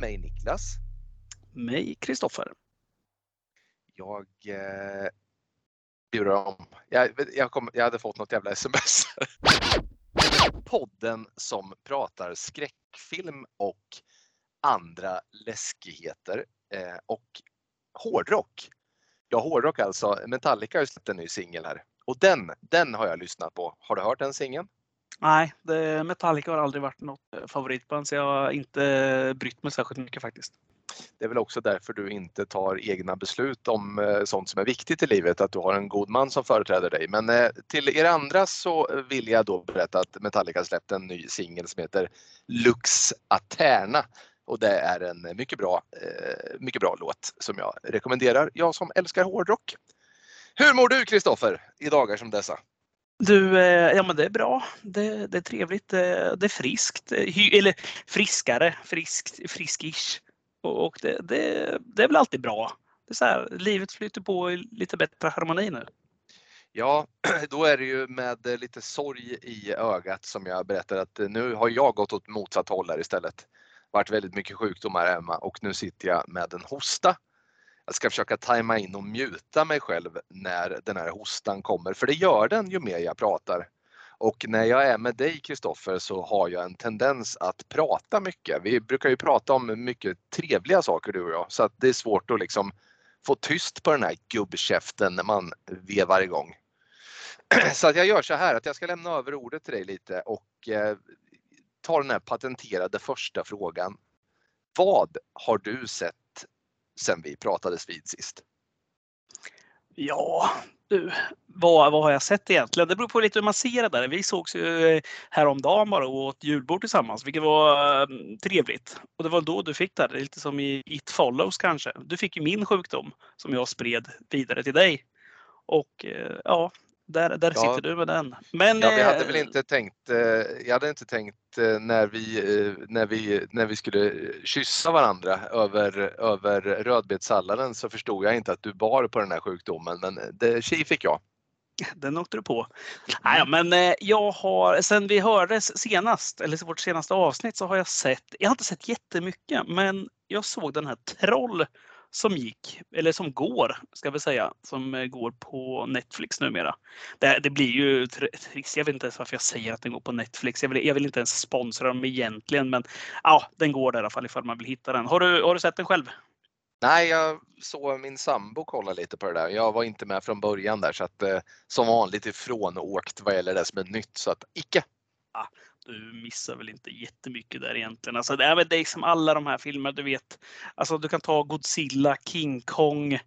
Med mig Niklas. Mig Kristoffer. Jag eh, bjuder om. Jag, jag, kom, jag hade fått något jävla sms. Podden som pratar skräckfilm och andra läskigheter eh, och hårdrock. Ja, hårdrock alltså. Metallica har ju släppt en ny singel här och den, den har jag lyssnat på. Har du hört den singeln? Nej, det, Metallica har aldrig varit något eh, favoritband så jag har inte eh, brytt mig särskilt mycket faktiskt. Det är väl också därför du inte tar egna beslut om eh, sånt som är viktigt i livet, att du har en god man som företräder dig. Men till er andra så vill jag då berätta att Metallica släppt en ny singel som heter Lux Aterna och det är en mycket bra, mycket bra låt som jag rekommenderar. Jag som älskar hårdrock. Hur mår du Kristoffer i dagar som dessa? Du, eh, ja men det är bra. Det, det är trevligt. Det, det är friskt. Hy, eller friskare, friskt, friskish. Och, och det, det, det, är väl alltid bra. Det är så här, livet flyter på i lite bättre harmoni nu. Ja, då är det ju med eh, lite sorg i ögat som jag berättar att nu har jag gått åt motsatt håll här istället. Varit väldigt mycket sjukdomar hemma och nu sitter jag med en hosta jag ska försöka tajma in och mjuta mig själv när den här hostan kommer, för det gör den ju mer jag pratar. Och när jag är med dig Kristoffer så har jag en tendens att prata mycket. Vi brukar ju prata om mycket trevliga saker du och jag, så att det är svårt att liksom få tyst på den här gubbkäften när man vevar igång. Så att jag gör så här att jag ska lämna över ordet till dig lite och eh, ta den här patenterade första frågan. Vad har du sett sen vi pratades vid sist? Ja, du, vad, vad har jag sett egentligen? Det beror på lite hur man ser det där. Vi sågs ju eh, häromdagen bara och åt julbord tillsammans, vilket var um, trevligt. Och det var då du fick det här, lite som i It Follows kanske. Du fick ju min sjukdom som jag spred vidare till dig. Och eh, ja, där, där ja. sitter du med den. Men, ja, vi hade väl inte tänkt, jag hade inte tänkt när vi, när vi, när vi skulle kyssa varandra över, över rödbetssalladen så förstod jag inte att du bar på den här sjukdomen men det, tji fick jag. Den åkte du på. Nej, men jag har, sen vi hördes senast, eller vårt senaste avsnitt, så har jag sett, jag har inte sett jättemycket, men jag såg den här Troll som gick, eller som går, ska vi säga, som eh, går på Netflix numera. Det, det blir ju trist. Jag vet inte ens varför jag säger att den går på Netflix. Jag vill, jag vill inte ens sponsra dem egentligen, men ja, den går där i alla fall ifall man vill hitta den. Har du, har du sett den själv? Nej, jag såg min sambo kolla lite på det där. Jag var inte med från början där så att eh, som vanligt ifrån åkt vad gäller det som är nytt så att icke. Ja, du missar väl inte jättemycket där egentligen. Alltså, det, är, det är som alla de här filmerna, du vet. Alltså, du kan ta Godzilla, King Kong.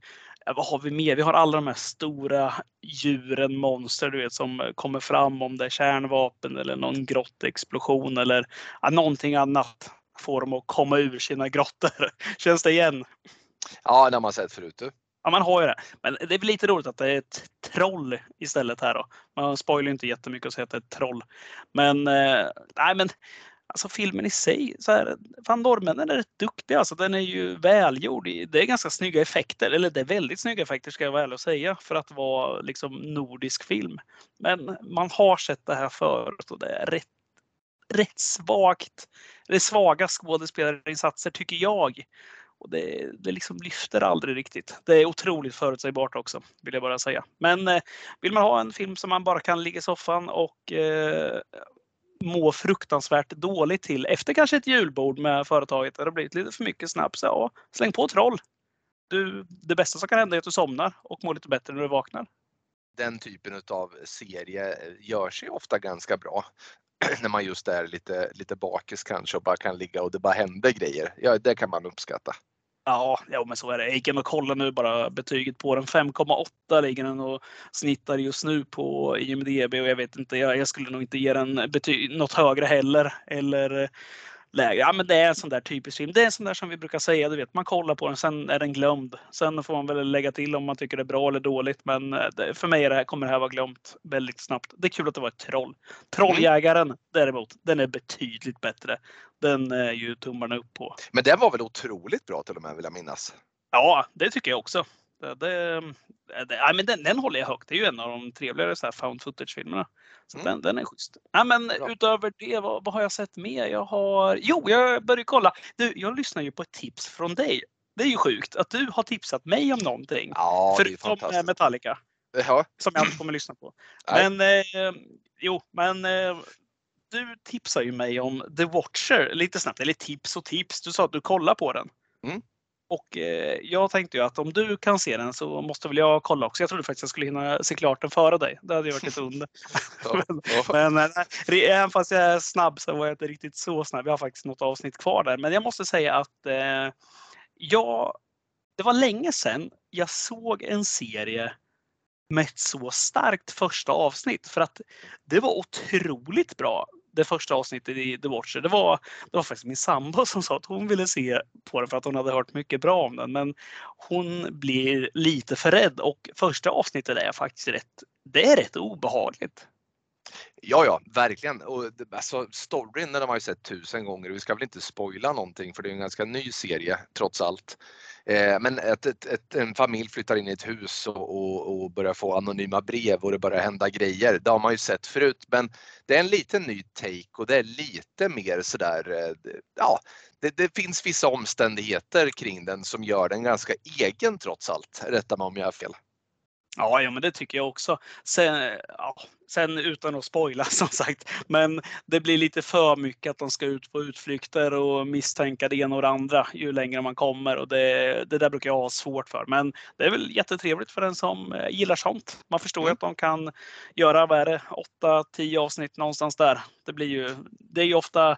Vad har vi mer? Vi har alla de här stora djuren, monster, du vet, som kommer fram om det är kärnvapen eller någon grottexplosion eller ja, någonting annat får dem att komma ur sina grottor. Känns det igen? Ja, det har man sett förut. Du. Ja, man har ju det. Men det är väl lite roligt att det är ett troll istället här då. Man spoilar inte jättemycket och säger att det är ett troll. Men, eh, nej men alltså filmen i sig, så här, fan, norrmännen är rätt duktiga. Alltså, den är ju välgjord. Det är ganska snygga effekter, eller det är väldigt snygga effekter ska jag vara ärlig och säga för att vara liksom nordisk film. Men man har sett det här förut och det är rätt, rätt svagt. Det är svaga skådespelarinsatser tycker jag. Och det, det liksom lyfter aldrig riktigt. Det är otroligt förutsägbart också, vill jag bara säga. Men eh, vill man ha en film som man bara kan ligga i soffan och eh, må fruktansvärt dåligt till efter kanske ett julbord med företaget där det blivit lite för mycket snaps. Ja, släng på Troll. Du, det bästa som kan hända är att du somnar och mår lite bättre när du vaknar. Den typen av serie eh, gör sig ofta ganska bra när man just är lite, lite bakis kanske och bara kan ligga och det bara händer grejer. Ja, det kan man uppskatta. Ja, ja, men så är det. Jag gick in och kollade nu bara betyget på den. 5,8 ligger den och snittar just nu på IMDB och jag vet inte, jag, jag skulle nog inte ge den betyg, något högre heller. Eller lägre. Ja, men det är en sån där typisk film. Det är en sån där som vi brukar säga, du vet, man kollar på den, sen är den glömd. Sen får man väl lägga till om man tycker det är bra eller dåligt, men det, för mig är det här, kommer det här vara glömt väldigt snabbt. Det är kul att det var ett troll. Trolljägaren mm. däremot, den är betydligt bättre. Den är ju tummarna upp på. Men den var väl otroligt bra till och med vill jag minnas? Ja, det tycker jag också. Det, det, det, men den, den håller jag högt. Det är ju en av de trevligare så här found footage-filmerna. Så Mm. den, den är schysst. Ja, men Bra. utöver det, vad, vad har jag sett mer? Jag har... Jo, jag började kolla. Du, jag lyssnar ju på ett tips från dig. Det är ju sjukt att du har tipsat mig om någonting. Ja, det är förutom eh. Metallica, Ja, som jag inte kommer lyssna på. Nej. Men eh, jo, men eh, du tipsar ju mig om The Watcher lite snabbt. Eller tips och tips. Du sa att du kollar på den. Mm. Och eh, jag tänkte ju att om du kan se den så måste väl jag kolla också. Jag trodde faktiskt jag skulle hinna se klart den före dig. Det hade ju varit ett under. ja. Men eh, nej, även fast jag är snabb så var jag inte riktigt så snabb. Jag har faktiskt något avsnitt kvar där. Men jag måste säga att eh, jag, det var länge sedan jag såg en serie med ett så starkt första avsnitt. För att det var otroligt bra. Det första avsnittet i The Watcher. Det var, det var faktiskt min sambo som sa att hon ville se på den för att hon hade hört mycket bra om den. Men hon blir lite för rädd och första avsnittet är faktiskt rätt, det är rätt obehagligt. Ja, ja, verkligen. Och alltså, storyn den har man ju sett tusen gånger och vi ska väl inte spoila någonting för det är en ganska ny serie trots allt. Eh, men att ett, ett, en familj flyttar in i ett hus och, och, och börjar få anonyma brev och det börjar hända grejer. Det har man ju sett förut men det är en liten ny take och det är lite mer sådär, eh, ja, det, det finns vissa omständigheter kring den som gör den ganska egen trots allt. Rätta mig om jag har fel. Ja, ja, men det tycker jag också. Sen, ja, sen utan att spoila som sagt, men det blir lite för mycket att de ska ut på utflykter och misstänka det ena och det andra ju längre man kommer och det, det där brukar jag ha svårt för. Men det är väl jättetrevligt för den som eh, gillar sånt. Man förstår Mm. att de kan göra, vad är det, 8-10 avsnitt någonstans där. Det blir ju, det är ju ofta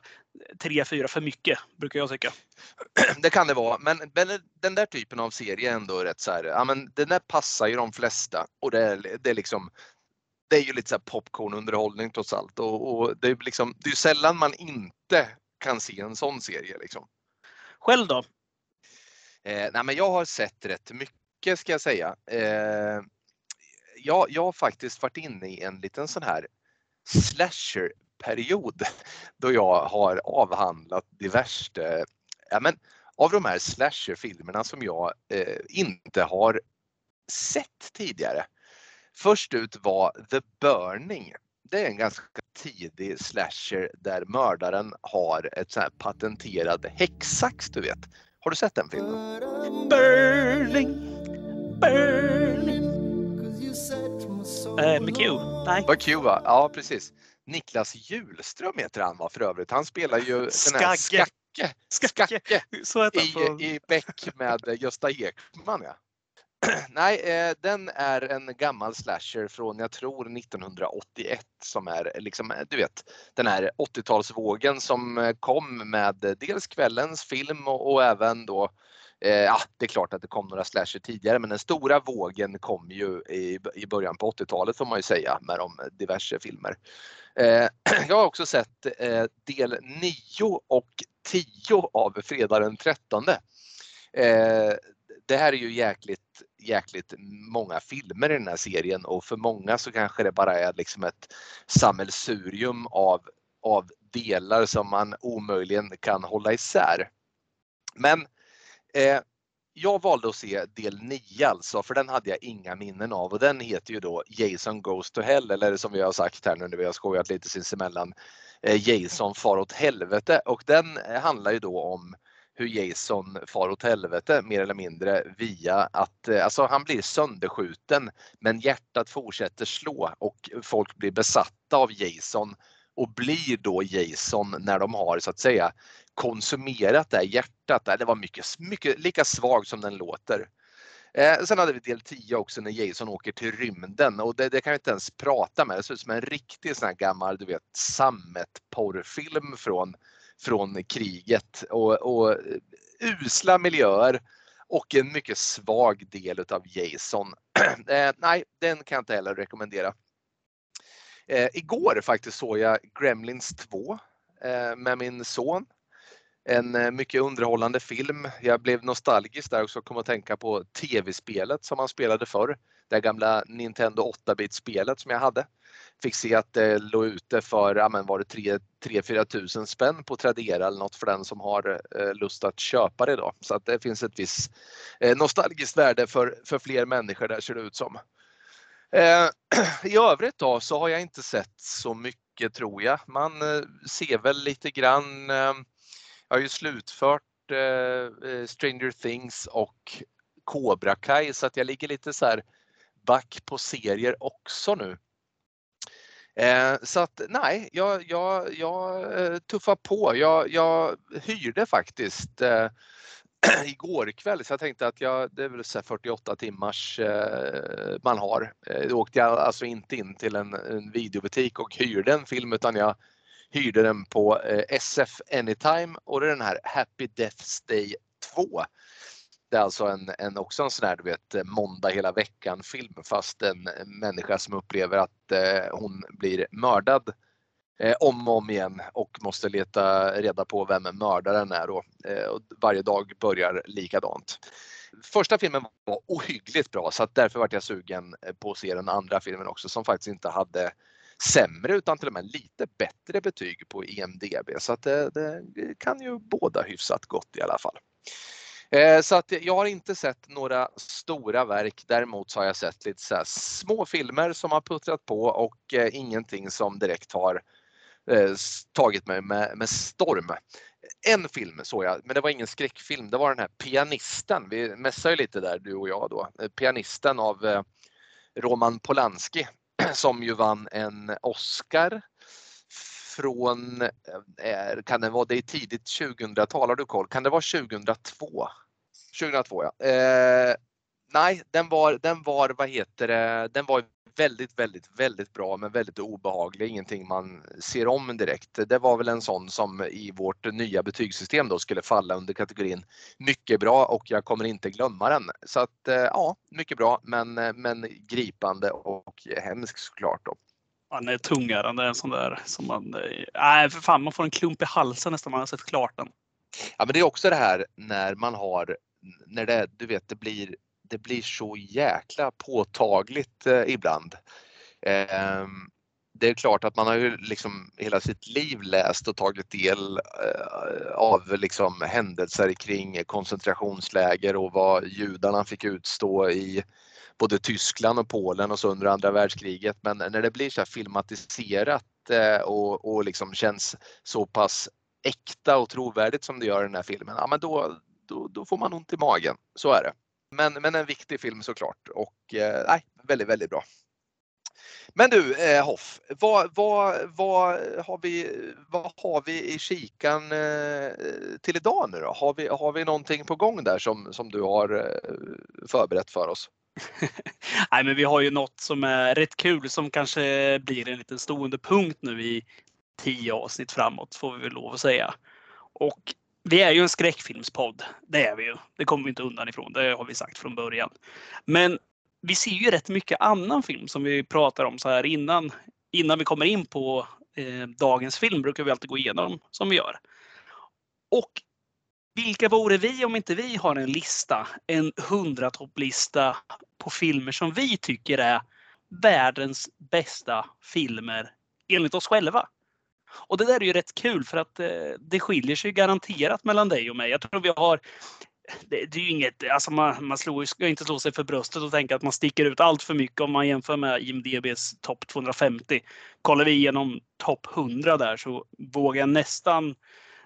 3-4 för mycket brukar jag tycka. Det kan det vara, men men den där typen av serie är ändå rätt så här, ja men den där passar ju de flesta och det är, det är liksom det är ju lite så popcornunderhållning trots allt och, och det är liksom, det är sällan man inte kan se en sån serie liksom. Själv då? Eh, nej men jag har sett rätt mycket ska jag säga. Eh, jag, jag har faktiskt varit inne i en liten sån här slasher-period då jag har avhandlat diverse, ja men av de här slasher-filmerna som jag eh, inte har sett tidigare. Först ut var The Burning. Det är en ganska tidig slasher där mördaren har ett sånt här patenterad häcksax du vet. Har du sett den filmen? Burning, burning. Eh, med Q? Nej. Vad kul va? Ja precis. Niklas Hjulström heter han va för övrigt. Han spelar ju den här Skagge. Skacke, Skacke. Skacke han på... i, i Beck med Gösta Ekman. Ja. Nej, eh, den är en gammal slasher från jag tror 1981 som är eh, liksom, eh, du vet, den här 80-talsvågen som eh, kom med dels kvällens film och, och även då Eh, ja, det är klart att det kom några slasher tidigare men den stora vågen kom ju i, i början på 80-talet får man ju säga med de diverse filmer. Eh, jag har också sett eh, del 9 och 10 av Fredag den 13. Det här är ju jäkligt, jäkligt många filmer i den här serien och för många så kanske det bara är liksom ett sammelsurium av, av delar som man omöjligen kan hålla isär. Men eh, jag valde att se del 9 alltså, för den hade jag inga minnen av och den heter ju då Jason Goes to Hell eller som vi har sagt här nu när vi har skojat lite sinsemellan eh, Jason far åt helvete och den eh, handlar ju då om hur Jason far åt helvete mer eller mindre via att eh, alltså han blir sönderskjuten men hjärtat fortsätter slå och folk blir besatta av Jason och blir då Jason när de har så att säga konsumerat det här hjärtat. Det var mycket, mycket lika svag som den låter. Eh, sen hade vi del 10 också när Jason åker till rymden och det, det kan jag inte ens prata med. Det ser ut som en riktig sån här gammal, du vet, sammetporrfilm från, från kriget och, och usla miljöer och en mycket svag del utav Jason. eh, nej, den kan jag inte heller rekommendera. Eh, igår faktiskt såg jag Gremlins 2 eh, med min son. En eh, mycket underhållande film. Jag blev nostalgisk där också, och kom att tänka på tv-spelet som han spelade förr det gamla Nintendo 8-bit-spelet som jag hade. Fick se att det låg ute för, ja men var det 3-4 tusen spänn på Tradera eller något för den som har eh, lust att köpa det då. Så att det finns ett visst eh, nostalgiskt värde för, för fler människor där ser det ut som. Eh, I övrigt då så har jag inte sett så mycket tror jag. Man eh, ser väl lite grann. Eh, jag har ju slutfört eh, eh, Stranger Things och Cobra Kai så att jag ligger lite så här back på serier också nu. Eh, så att nej, jag, jag, jag eh, tuffar på. Jag, jag hyrde faktiskt eh, igår kväll så jag tänkte att jag, det är väl så 48 timmars eh, man har. Eh, då åkte jag alltså inte in till en, en videobutik och hyrde en film utan jag hyrde den på eh, SF Anytime och det är den här Happy Death's Day 2. Det är alltså en, en också en sån här du vet måndag hela veckan film fast en människa som upplever att eh, hon blir mördad eh, om och om igen och måste leta reda på vem mördaren är då. Eh, och varje dag börjar likadant. Första filmen var ohyggligt bra så att därför var jag sugen på att se den andra filmen också som faktiskt inte hade sämre utan till och med lite bättre betyg på IMDB så att det, det kan ju båda hyfsat gott i alla fall. Eh, så att jag har inte sett några stora verk. Däremot så har jag sett lite så små filmer som har puttrat på och eh, ingenting som direkt har eh, tagit mig med, med storm. En film såg jag, men det var ingen skräckfilm. Det var den här Pianisten. Vi mässade ju lite där du och jag då. Pianisten av Roman Polanski som ju vann en Oscar från, kan det vara det tidigt 2000-tal? Har du koll? Kan det vara 2002? 2002 ja. Eh, nej, den var, den var, vad heter det, den var väldigt, väldigt, väldigt bra men väldigt obehaglig. Ingenting man ser om direkt. Det var väl en sån som i vårt nya betygssystem då skulle falla under kategorin mycket bra och jag kommer inte glömma den. Så att eh, ja, mycket bra men, men gripande och hemsk såklart. Då. Han är tungärande en sån där som man, nej för fan man får en klump i halsen nästan man har sett klart den. Ja men det är också det här när man har, när det, du vet det blir det blir så jäkla påtagligt eh, ibland. Eh, det är klart att man har ju liksom hela sitt liv läst och tagit del eh, av liksom händelser kring koncentrationsläger och vad judarna fick utstå i både Tyskland och Polen och så under andra världskriget. Men när det blir så här filmatiserat eh, och, och liksom känns så pass äkta och trovärdigt som det gör i den här filmen, ja men då, då, då får man ont i magen. Så är det. Men, men en viktig film såklart och eh, väldigt, väldigt bra. Men du eh, Hoff, vad, vad, vad, har vi, vad har vi i kikan eh, till idag nu då? Har vi, har vi någonting på gång där som, som du har eh, förberett för oss? Nej, men vi har ju något som är rätt kul som kanske blir en liten stående punkt nu i tio avsnitt framåt får vi väl lov att säga. Och vi är ju en skräckfilmspodd. Det är vi ju. Det kommer vi inte undan ifrån. Det har vi sagt från början. Men vi ser ju rätt mycket annan film som vi pratar om så här innan. Innan vi kommer in på eh, dagens film brukar vi alltid gå igenom som vi gör. Och vilka vore vi om inte vi har en lista, en hundratopplista på filmer som vi tycker är världens bästa filmer enligt oss själva. Och det där är ju rätt kul för att eh, det skiljer sig garanterat mellan dig och mig. Jag tror vi har det, det är ju inget, alltså man, man slår, ska inte slå sig för bröstet och tänka att man sticker ut allt för mycket om man jämför med IMDBs topp 250. Kollar vi igenom topp 100 där så vågar jag nästan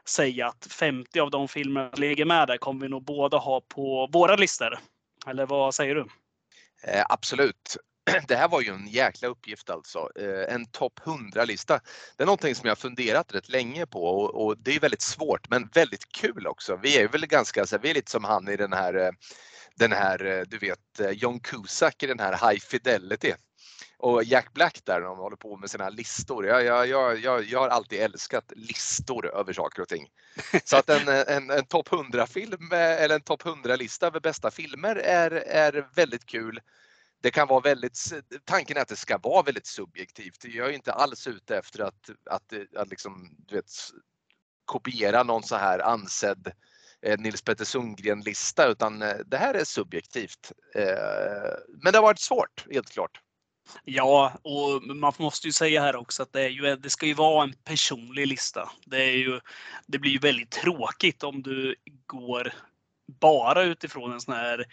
säga att 50 av de filmer som ligger med där kommer vi nog båda ha på våra listor. Eller vad säger du? Eh, absolut det här var ju en jäkla uppgift alltså. Eh, en topp 100-lista. Det är någonting som jag funderat rätt länge på och, och, det är väldigt svårt men väldigt kul också. Vi är väl ganska, så vi är lite som han i den här, eh, den här eh, du vet John Cusack i den här High Fidelity. Och Jack Black där de håller på med sina listor. Jag, jag, jag, jag har alltid älskat listor över saker och ting. Så att en, en, en topp 100-film eller en topp 100-lista över bästa filmer är, är väldigt kul det kan vara väldigt, tanken är att det ska vara väldigt subjektivt. Jag är inte alls ute efter att, att, att liksom, du vet, kopiera någon så här ansedd eh, Nils Petter Sundgren-lista utan eh, det här är subjektivt. Eh, men det har varit svårt, helt klart. Ja, och man måste ju säga här också att det, är ju, det ska ju vara en personlig lista. Det, är ju, det blir ju väldigt tråkigt om du går bara utifrån en sån här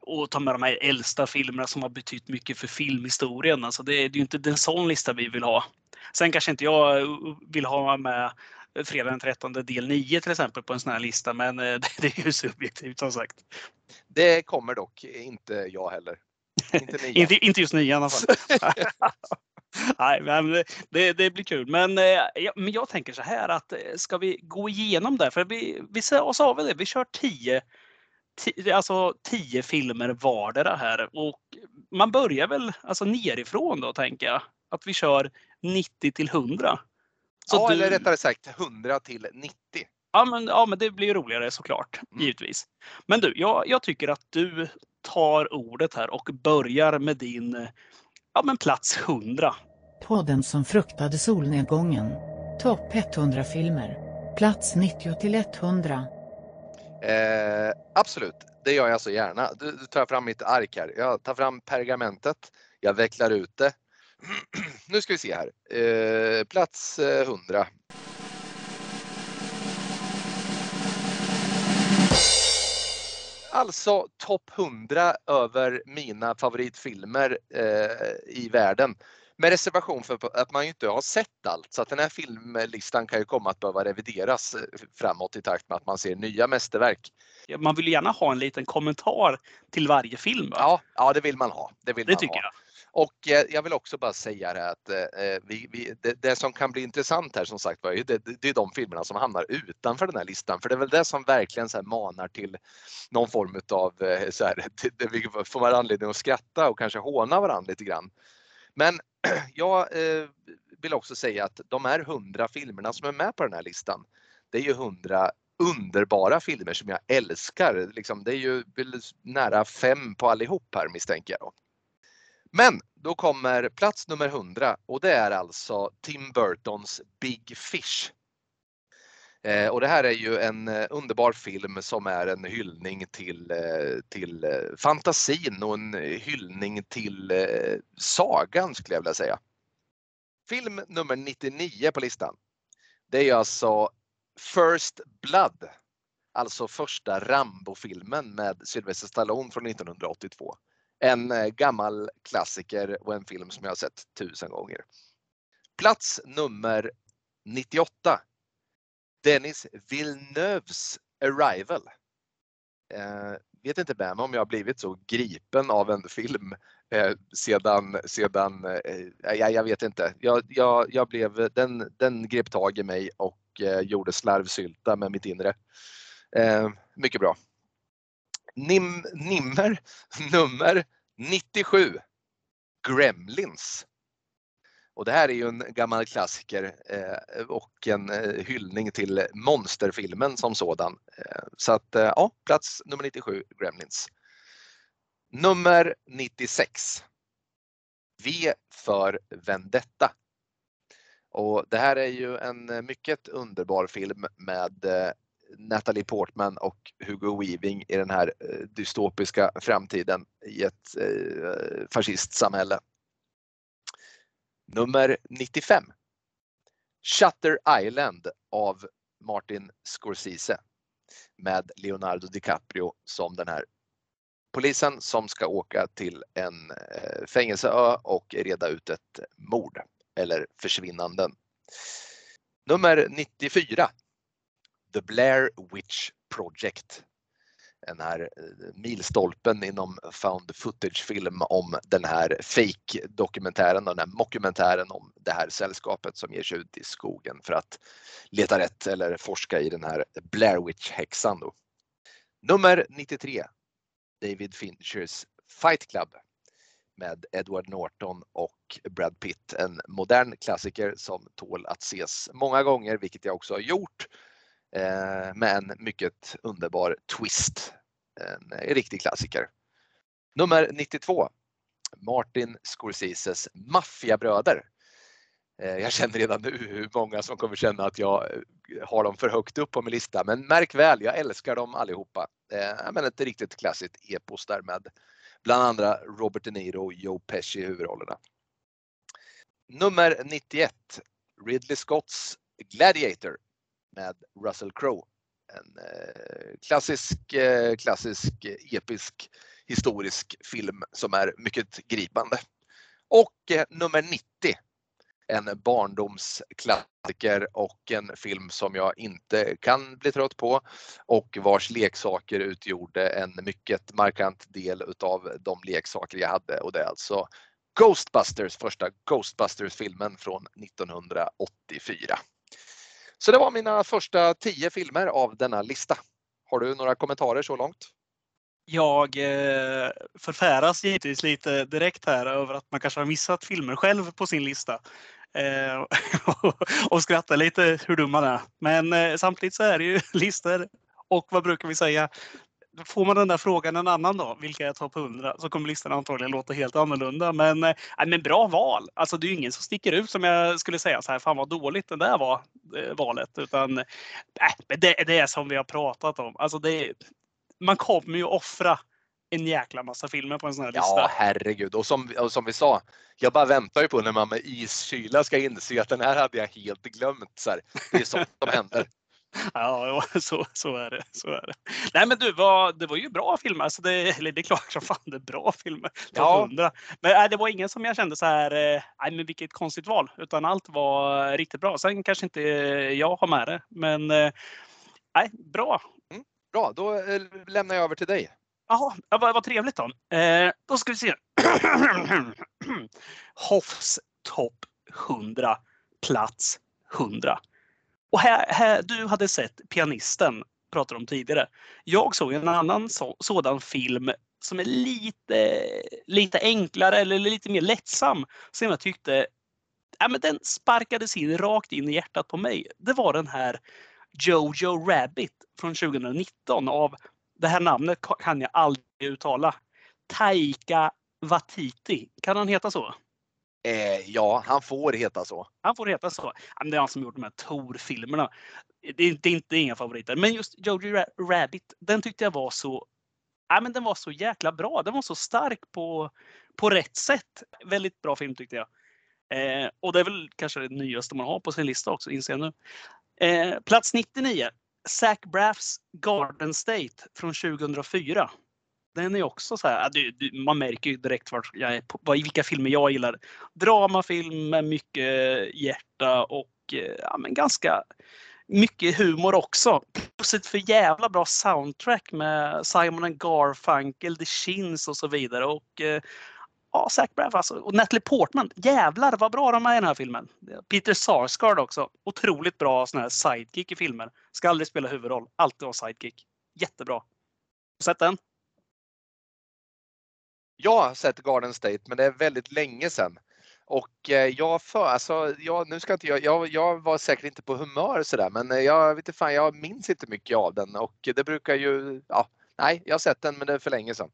och tar med de här äldsta filmerna som har betytt mycket för filmhistorien. Alltså det, det är ju inte en sån lista vi vill ha. Sen kanske inte jag vill ha med fredag den 13 del 9 till exempel på en sån här lista, men eh, det är ju subjektivt som sagt. Det kommer dock inte jag heller. Inte, inte, inte just 9 i alla fall. Nej, men det, det, blir kul. Men, eh, men jag tänker så här att eh, ska vi gå igenom det? För vi, vi sa vi det, vi kör 10 alltså tio filmer vardera här och man börjar väl alltså nerifrån då tänker jag. Att vi kör 90 till 100. Så ja, du... eller rättare sagt 100 till 90. Ja, men, ja, men det blir roligare såklart, mm. givetvis. Men du, jag, jag tycker att du tar ordet här och börjar med din ja, men plats 100. Podden som fruktade solnedgången. Topp 100 filmer. Plats 90 till 100. Eh, absolut, det gör jag så gärna. Du, du tar fram mitt ark här. Jag tar fram pergamentet. Jag vecklar ut det. nu ska vi se här. Eh, plats eh, 100. Alltså topp 100 över mina favoritfilmer eh, i världen. Med reservation för att man inte har sett allt så att den här filmlistan kan ju komma att behöva revideras eh, framåt i takt med att man ser nya mästerverk. Man vill gärna ha en liten kommentar till varje film. Ja, ja, det vill man ha. Det, vill det man tycker ha. jag. Och eh, jag vill också bara säga det att eh, vi, vi, det, det, som kan bli intressant här som sagt var, det, det är de filmerna som hamnar utanför den här listan. För det är väl det som verkligen så manar till någon form av, eh, så här, det, vi får man anledning att skratta och kanske håna varandra lite grann. Men jag eh, vill också säga att de här hundra filmerna som är med på den här listan, det är ju hundra underbara filmer som jag älskar. Liksom, det är ju nära fem på allihop här misstänker jag. Men då kommer plats nummer 100 och det är alltså Tim Burtons Big Fish. Eh, och det här är ju en eh, underbar film som är en hyllning till, eh, till eh, fantasin och en hyllning till eh, sagan skulle jag vilja säga. Film nummer 99 på listan. Det är alltså First Blood. Alltså första Rambo-filmen med Sylvester Stallone från 1982. En eh, gammal klassiker och en film som jag har sett tusen gånger. Plats nummer 98 Dennis Villeneuves Arrival. Eh, vet inte vem om jag har blivit så gripen av en film eh, sedan, sedan eh, jag, jag vet inte. Jag, jag, jag blev, den, den grep tag i mig och eh, gjorde slarvsylta med mitt inre. Eh, mycket bra. Nim, nimmer nummer 97 Gremlins. Och det här är ju en gammal klassiker eh, och en eh, hyllning till monsterfilmen som sådan. Eh, så att eh, ja, plats nummer 97, Gremlins. Nummer 96. V för Vendetta. Och det här är ju en mycket underbar film med eh, Natalie Portman och Hugo Weaving i den här dystopiska framtiden i ett fascistsamhälle. Nummer 95. Shutter Island av Martin Scorsese med Leonardo DiCaprio som den här polisen som ska åka till en eh, fängelseö och reda ut ett mord eller försvinnanden. Nummer 94. The Blair Witch Project den här eh, milstolpen inom found footage-film om den här fake-dokumentären, den här mockumentären om det här sällskapet som ger sig ut i skogen för att leta rätt eller forska i den här Blair Witch-häxan. Nummer 93, David Finchers Fight Club med Edward Norton och Brad Pitt. En modern klassiker som tål att ses många gånger, vilket jag också har gjort Eh, med en mycket underbar twist. En, eh, riktig klassiker. Nummer 92. Martin Scorseses Maffiabröder. Eh, jag känner redan nu hur många som kommer känna att jag har dem för högt upp på min lista. Men märk väl, jag älskar dem allihopa. Men ett riktigt klassiskt epos där med bland andra Robert De Niro och Joe Pesci i huvudrollerna. Nummer 91, Ridley Scotts Gladiator med Russell Crowe. En eh, klassisk, eh, klassisk, episk, historisk film som är mycket gripande. Och eh, nummer 90, en barndomsklassiker och en film som jag inte kan bli trött på och vars leksaker utgjorde en mycket markant del utav de leksaker jag hade och det är alltså Ghostbusters, första Ghostbusters-filmen från 1984. Så det var mina första tio filmer av denna lista. Har du några kommentarer så långt? Jag eh, förfäras givetvis lite direkt här över att man kanske har missat filmer själv på sin lista. Eh, och skrattar lite hur dum man är. Men eh, samtidigt så är det ju listor och vad brukar vi säga? Får man den där frågan en annan dag, vilka är topp 100, så kommer listan antagligen låta helt annorlunda. Men, eh, men bra val! Alltså det är ju ingen som sticker ut som jag skulle säga så här, fan vad dåligt det där var, eh, valet. Utan äh, det, det är som vi har pratat om. Alltså det, man kommer ju offra en jäkla massa filmer på en sån här lista. Ja, herregud. Och som, och som vi sa, jag bara väntar ju på när man med iskyla ska inse att den här hade jag helt glömt. Så här. Det är sånt som händer. Ja, så, så, är det, så är det. Nej men du, var, det var ju bra filmer. Alltså det, eller det är klart som fan det är bra filmer. Ja. 100. Men nej, det var ingen som jag kände så här, eh, nej men vilket konstigt val. Utan allt var riktigt bra. Sen kanske inte jag har med det. Men eh, nej, bra. Mm, bra, då eh, lämnar jag över till dig. Jaha, vad, vad trevligt då. Eh, då ska vi se. Hoffs topp 100, plats 100. Och här, här, du hade sett Pianisten, pratade om tidigare. Jag såg en annan så, sådan film som är lite, lite enklare eller lite mer lättsam. Som jag tyckte, ja, men den sparkades in rakt in i hjärtat på mig. Det var den här Jojo Rabbit från 2019 av det här namnet kan jag aldrig uttala. Taika Watiti. Kan han heta så? Eh, ja, han får heta så. Han får heta så. Det är han som gjort de här Tor-filmerna. Det är inte, inte inga favoriter. Men just Jojo Rabbit, den tyckte jag var så Ja, men den var så jäkla bra. Den var så stark på, på rätt sätt. Väldigt bra film tyckte jag. Eh, och det är väl kanske det nyaste man har på sin lista också, inser jag nu. Eh, plats 99. Zac Braffs Garden State från 2004. Den är också så här, äh, du, du, man märker ju direkt vart jag är, på, vilka filmer jag gillar. Dramafilm med mycket eh, hjärta och eh, ja, men ganska mycket humor också. Plus ett för jävla bra soundtrack med Simon and Garfunkel, The Shins och så vidare. Och eh, ja, Zac Braff alltså. Och Natalie Portman. Jävlar vad bra de är i den här filmen. Peter Sarsgaard också. Otroligt bra sån här sidekick i filmer. Ska aldrig spela huvudroll. Alltid vara sidekick. Jättebra. Har du sett den? Jag har sett Garden State, men det är väldigt länge sedan. Och eh, jag för, alltså, jag, nu ska inte jag, jag, jag var säkert inte på humör sådär, men eh, jag vet inte fan, jag minns inte mycket av den och det brukar ju, ja, nej, jag har sett den, men det är för länge sedan.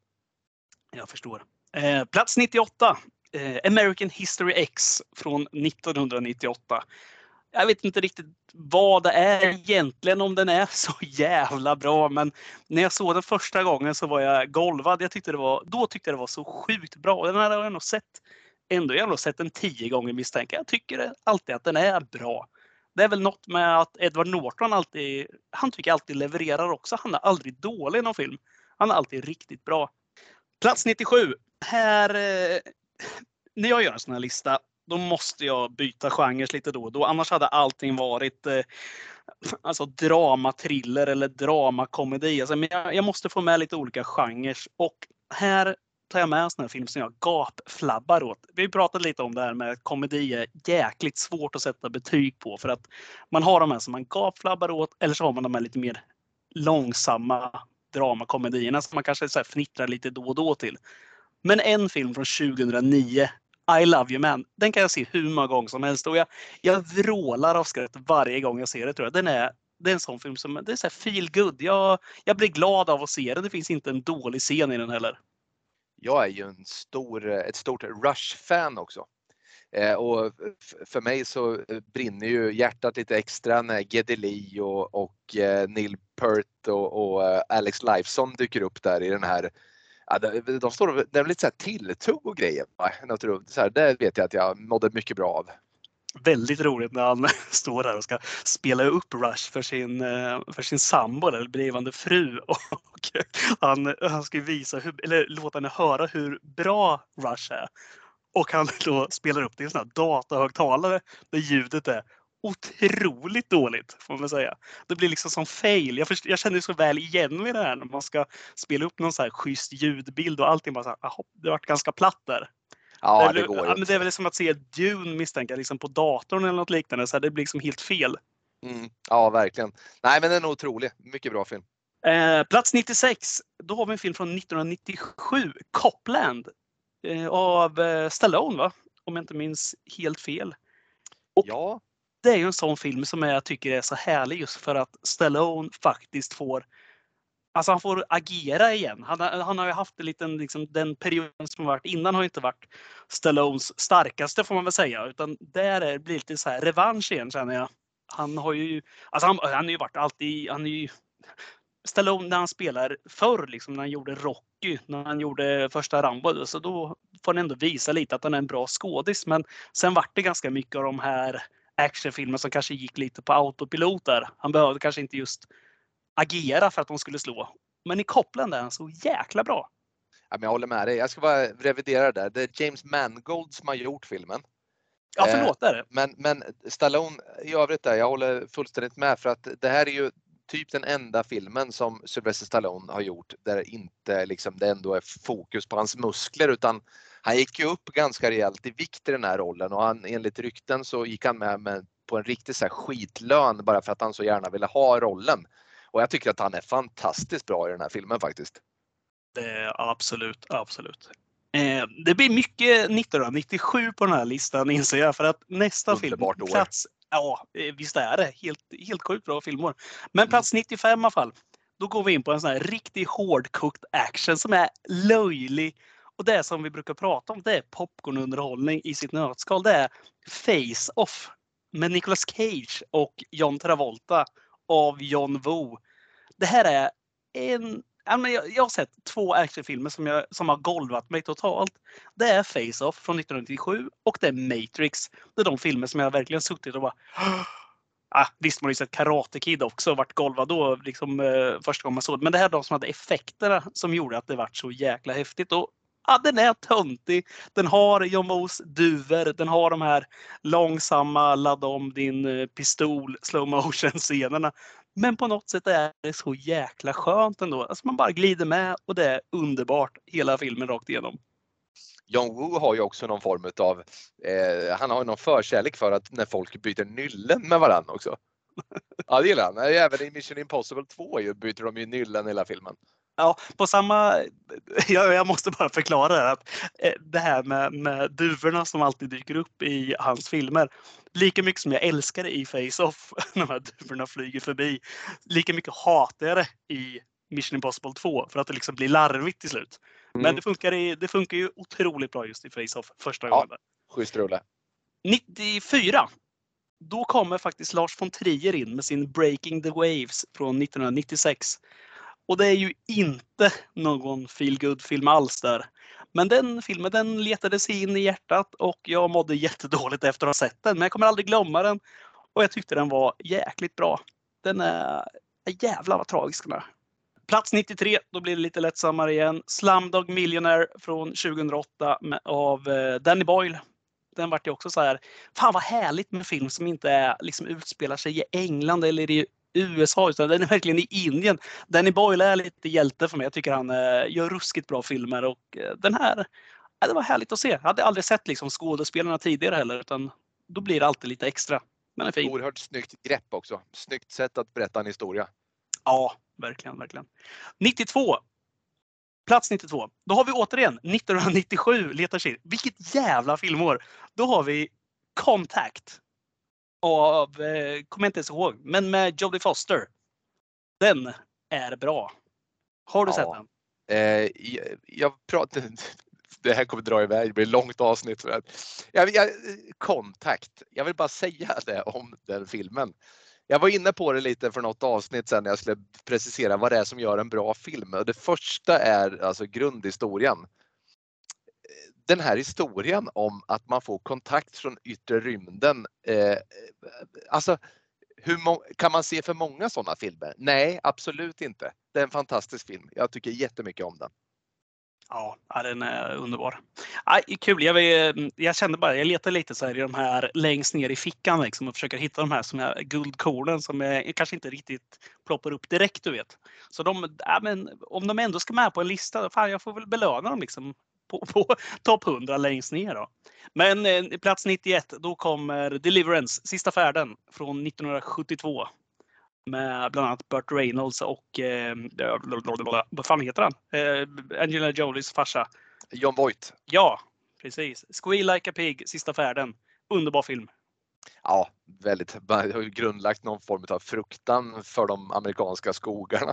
Jag förstår. Eh, plats 98. Eh, American History X från 1998. Jag vet inte riktigt vad det är egentligen, om den är så jävla bra. Men när jag såg den första gången så var jag golvad. Jag tyckte det var, då tyckte jag det var så sjukt bra. Den här har jag nog sett, ändå, jag har nog sett den tio gånger misstänker jag. tycker alltid att den är bra. Det är väl något med att Edward Norton alltid, han tycker alltid levererar också. Han är aldrig dålig i någon film. Han är alltid riktigt bra. Plats 97. Här, eh, när jag gör en sån här lista, då måste jag byta genrer lite då och då. Annars hade allting varit eh, alltså dramatriller eller dramakomedi. Alltså, men jag, jag, måste få med lite olika genrer. Och här tar jag med en sån här film som jag gapflabbar åt. Vi pratade lite om det här med att komedi är jäkligt svårt att sätta betyg på. För att man har de här som man gapflabbar åt eller så har man de här lite mer långsamma dramakomedierna som man kanske så här fnittrar lite då och då till. Men en film från 2009, i Love You Man, den kan jag se hur många gånger som helst och jag, jag vrålar av skratt varje gång jag ser det. Tror jag. Den är, det är en sån film som det är så feel good. Jag, jag blir glad av att se den. Det finns inte en dålig scen i den heller. Jag är ju en stor, ett stort Rush-fan också. Eh, och för mig så eh, brinner ju hjärtat lite extra när Gedeli och, och eh, Neil Peart och, och eh, Alex Lifeson dyker upp där i den här Ja, de, de står det är lite så här tilltugg och grejer. Så här, det vet jag att jag mådde mycket bra av. Väldigt roligt när han står där och ska spela upp Rush för sin, eh, för sin sambo eller blivande fru. Och han, han ska visa hur, eller låta henne höra hur bra Rush är. Och han då spelar upp det i en sån här datahögtalare där ljudet är otroligt dåligt får man säga. Det blir liksom som fail. Jag, först, jag känner så väl igen mig det här när man ska spela upp någon så här schysst ljudbild och allting bara så här, aha, det vart ganska platt där. Ja, det, det går ja, men det är väl som att se Dune misstänker liksom på datorn eller något liknande. Så här, det blir liksom helt fel. Mm, ja, verkligen. Nej, men den är otrolig. Mycket bra film. Eh, plats 96. Då har vi en film från 1997. Copland. Eh, av eh, Stallone, va? Om jag inte minns helt fel. Och ja. Det är ju en sån film som jag tycker är så härlig just för att Stallone faktiskt får Alltså han får agera igen. Han, han har ju haft en liten, liksom, den perioden som varit innan har inte varit Stallones starkaste får man väl säga. Utan där är, blir det lite så här revansch igen känner jag. Han har ju, alltså han, han har ju varit alltid, han är ju Stallone när han spelar förr, liksom, när han gjorde Rocky, när han gjorde första Rambo, så då får han ändå visa lite att han är en bra skådis. Men sen vart det ganska mycket av de här actionfilmerna som kanske gick lite på autopilot där. Han behövde kanske inte just agera för att de skulle slå. Men i Copland är han så jäkla bra. Ja, men jag håller med dig. Jag ska bara revidera det där. Det är James Mangold som har gjort filmen. Ja, förlåt. Det är det. Men, men Stallone i övrigt där, jag håller fullständigt med för att det här är ju typ den enda filmen som Sylvester Stallone har gjort där inte liksom, det ändå är fokus på hans muskler utan han gick ju upp ganska rejält i vikt i den här rollen och han, enligt rykten så gick han med, med på en riktig så skitlön bara för att han så gärna ville ha rollen. Och jag tycker att han är fantastiskt bra i den här filmen faktiskt. Det absolut, absolut. Eh, det blir mycket 1997 på den här listan inser jag för att nästa Underbart film, plats Ja, eh, visst är det. Helt, helt sjukt bra filmer. Men plats 95 mm. i alla fall. Då går vi in på en sån här riktigt hårdkokt action som är löjlig. Och det som vi brukar prata om, det är popcornunderhållning i sitt nötskal. Det är Face-Off med Nicolas Cage och John Travolta av John Woo. Det här är en jag, har sett två actionfilmer som, jag, som har golvat mig totalt. Det är Face-Off från 1997 och det är Matrix. Det är de filmer som jag verkligen suttit och bara Ah, visst, man har ju sett Karate Kid också och varit golvad då liksom, eh, första gången man såg det. Men det här är de som hade effekterna som gjorde att det vart så jäkla häftigt. Och, ah, den är töntig. Den har John Woos duvor. Den har de här långsamma ladda om din eh, pistol slow motion scenerna. Men på något sätt är det så jäkla skönt ändå. Alltså man bara glider med och det är underbart hela filmen rakt igenom. John Woo har ju också någon form av, eh, han har någon förkärlek för att när folk byter nyllen med varandra också. Ja det gillar han. Även i Mission Impossible 2 byter de ju nyllen hela filmen. Ja, på samma... Jag, jag måste bara förklara det, att eh, det här med, med duvorna som alltid dyker upp i hans filmer. Lika mycket som jag älskar det i Face-Off, när de här duvorna flyger förbi, lika mycket hatar jag det i Mission Impossible 2 för att det liksom blir larvigt till slut. Mm. Men det funkar, i, det funkar ju otroligt bra just i Face-Off första gången. Ja, schysst rulle. 94 då kommer faktiskt Lars von Trier in med sin Breaking the Waves från 1996. Och det är ju inte någon feel film alls där. Men den filmen den letade sig in i hjärtat och jag mådde jättedåligt efter att ha sett den. Men jag kommer aldrig glömma den. Och jag tyckte den var jäkligt bra. Den är... Jävlar vad tragisk den är. Plats 93, då blir det lite lättsammare igen. Slumdog Millionaire från 2008 med, av eh, Danny Boyle. Den vart ju också så här, fan vad härligt med film som inte är, liksom utspelar sig i England eller i USA utan den är verkligen i Indien. Danny Boyle är lite hjälte för mig. Jag tycker han eh, gör ruskigt bra filmer och eh, den här, eh, det var härligt att se. Jag hade aldrig sett liksom, skådespelarna tidigare heller utan då blir det alltid lite extra. Men är fin. Oerhört snyggt grepp också. Snyggt sätt att berätta en historia. Ja, verkligen, verkligen. 92. Plats 92. Då har vi återigen 1997 letar sig Vilket jävla filmår! Då har vi Contact av, eh, kommer jag inte ens ihåg, men med Jodie Foster. Den är bra. Har du ja. sett den? Eh, jag, jag pratade, det här kommer dra iväg, det blir ett långt avsnitt. Jag, jag, kontakt, jag vill bara säga det om den filmen. Jag var inne på det lite för något avsnitt sen när jag skulle precisera vad det är som gör en bra film. Det första är alltså grundhistorien. Den här historien om att man får kontakt från yttre rymden. Eh, alltså, hur kan man se för många sådana filmer? Nej, absolut inte. Det är en fantastisk film. Jag tycker jättemycket om den. Ja, den är underbar. Ja, kul. Jag, jag kände bara, jag letar lite så här i de här längst ner i fickan liksom och försöker hitta de här som är guldkornen som är, kanske inte riktigt ploppar upp direkt, du vet. Så de, ja, men, om de ändå ska med på en lista, fan jag får väl belöna dem liksom på, på topp 100 längst ner då. Men eh, plats 91, då kommer Deliverance, Sista färden från 1972 med bland annat Burt Reynolds och eh, vad fan heter han? Eh, Angela Jolies farsa. John Voight. Ja, precis. Squeal Like a Pig, Sista färden. Underbar film. Ja, väldigt. Man har ju grundlagt någon form av fruktan för de amerikanska skogarna.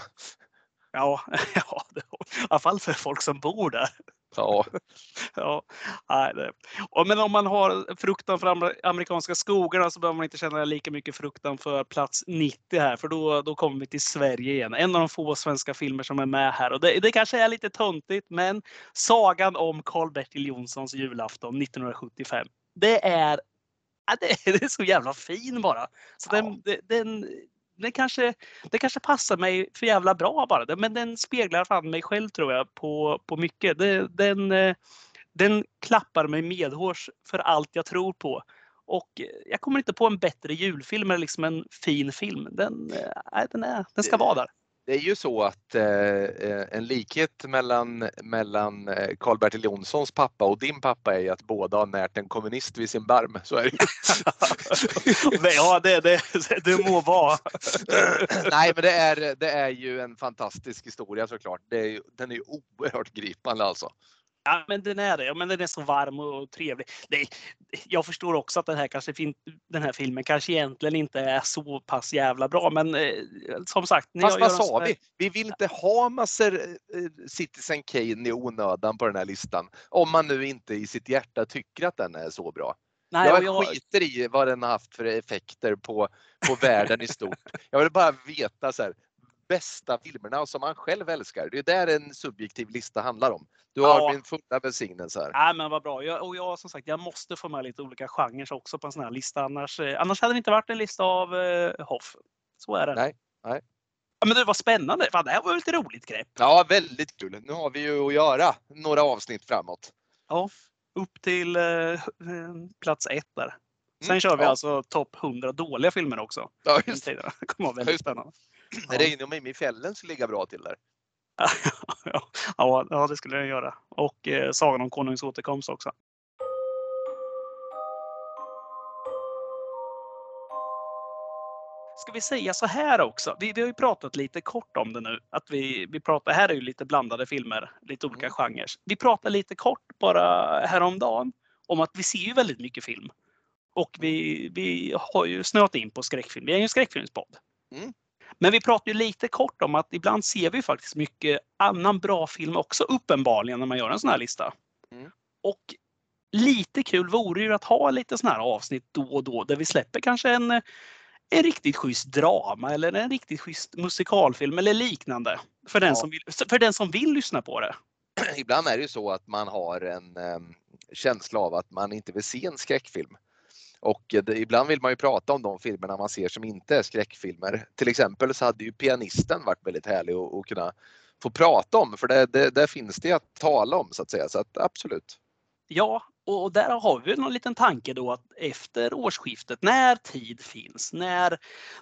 Ja, ja i alla fall för folk som bor där. Ja. ja nej, det. Och men om man har fruktan för amerikanska skogarna så behöver man inte känna lika mycket fruktan för plats 90 här, för då, då kommer vi till Sverige igen. En av de få svenska filmer som är med här. Och det, det kanske är lite töntigt, men Sagan om Karl-Bertil Jonssons julafton 1975. Det är, det är, det är så jävla fin bara. Så ja. den, den, det kanske, det kanske passar mig för jävla bra bara. Men den speglar fan mig själv tror jag på, på mycket. Den, eh, den klappar mig medhårs för allt jag tror på. Och jag kommer inte på en bättre julfilm eller liksom en fin film. Den, äh, den, är, den ska vara där det är ju så att eh, eh, en likhet mellan, mellan eh, Karl-Bertil Jonssons pappa och din pappa är att båda har närt en kommunist vid sin barm. Så är det Ja, det, det, det må vara. Nej, men det är, det är ju en fantastisk historia såklart. Det är, den är ju oerhört gripande alltså. Ja, men den är det. Ja, men den är så varm och trevlig. Det, jag förstår också att den här, kanske, den här filmen kanske egentligen inte är så pass jävla bra, men eh, som sagt. Fast vad sa vi? Vi vill inte ha massor eh, Citizen Kane i onödan på den här listan. Om man nu inte i sitt hjärta tycker att den är så bra. Nej, jag, jag skiter i vad den har haft för effekter på, på världen i stort. Jag vill bara veta så här, bästa filmerna som man själv älskar. Det är där en subjektiv lista handlar om. Du har ja. min fulla välsignelse här. Ja, men vad bra. Jag, och jag som sagt, jag måste få med lite olika genrer också på en sån här lista. Annars, eh, annars hade det inte varit en lista av eh, Hoff. Så är det. Nej, nej. Ja, men det var spännande. Fan, det här var ett roligt grepp. Ja, väldigt kul. Nu har vi ju att göra några avsnitt framåt. Ja, upp till eh, eh plats ett där. Sen mm, kör vi ja. alltså topp 100 dåliga filmer också. Ja, just det kommer vara väldigt spännande. Ja. Reino Mimmi i fjällen skulle ligga bra till där. ja, ja, det skulle den göra. Och eh, Sagan om Konungens återkomst också. Ska vi säga så här också? Vi, vi har ju pratat lite kort om det nu. Att vi, vi pratar, här är ju lite blandade filmer, lite olika mm. genrer. Vi pratade lite kort bara häromdagen om att vi ser ju väldigt mycket film. Och vi, vi har ju snöat in på skräckfilm. Vi är ju en skräckfilmspodd. Mm. Men vi pratar ju lite kort om att ibland ser vi faktiskt mycket annan bra film också uppenbarligen när man gör en sån här lista. Mm. Och lite kul vore ju att ha lite såna här avsnitt då och då där vi släpper kanske en, en riktigt schysst drama eller en riktigt schysst musikalfilm eller liknande. För den, ja. som, vill, för den som vill lyssna på det. Ibland är det ju så att man har en um, känsla av att man inte vill se en skräckfilm. Och det, ibland vill man ju prata om de filmerna man ser som inte är skräckfilmer. Till exempel så hade ju Pianisten varit väldigt härlig att, att kunna få prata om för det, det, där finns det att tala om så att säga. Så att, absolut. Ja, och där har vi någon liten tanke då att efter årsskiftet, när tid finns, när,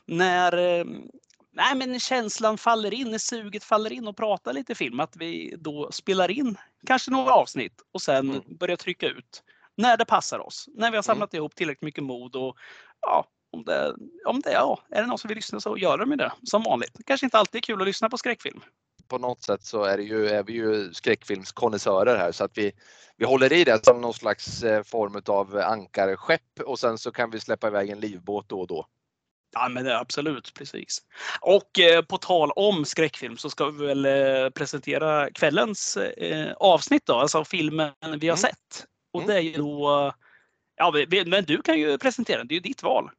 när ehm, nej men känslan faller in, när suget faller in och pratar lite film, att vi då spelar in kanske några avsnitt och sen mm. börjar trycka ut när det passar oss. När vi har mm. samlat mm. ihop tillräckligt mycket mod och ja, om det, om det ja, är det någon som vill lyssna så gör de det som vanligt. Det kanske inte alltid är kul att lyssna på skräckfilm. På något sätt så är, det ju, är vi ju skräckfilmskonnässörer här så att vi, vi håller i det som någon slags eh, form av ankarskepp och sen så kan vi släppa iväg en livbåt då och då. Ja, men det, absolut, precis. Och eh, på tal om skräckfilm så ska vi väl eh, presentera kvällens eh, avsnitt då, alltså filmen vi har Mm. sett. Och Mm. det är ju då, ja, men du kan ju presentera den, det är ju ditt val.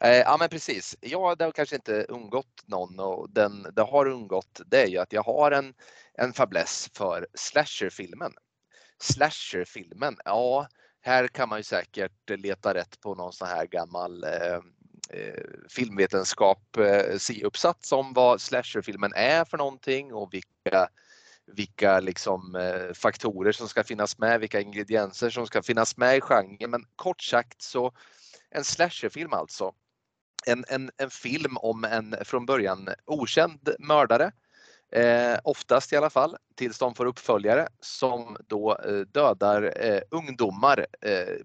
Eh, ja men precis. Ja, det har kanske inte undgått någon och den det har undgått det är ju att jag har en, en fäbless för slasherfilmen. Slasherfilmen, ja här kan man ju säkert leta rätt på någon sån här gammal eh, eh, filmvetenskap eh, C-uppsats om vad slasherfilmen är för någonting och vilka vilka liksom, eh, faktorer som ska finnas med, vilka ingredienser som ska finnas med i genren. Men kort sagt så en slasherfilm alltså en, en, en film om en från början okänd mördare. Eh, oftast i alla fall, tills de får uppföljare som då eh, dödar eh, ungdomar. Eh,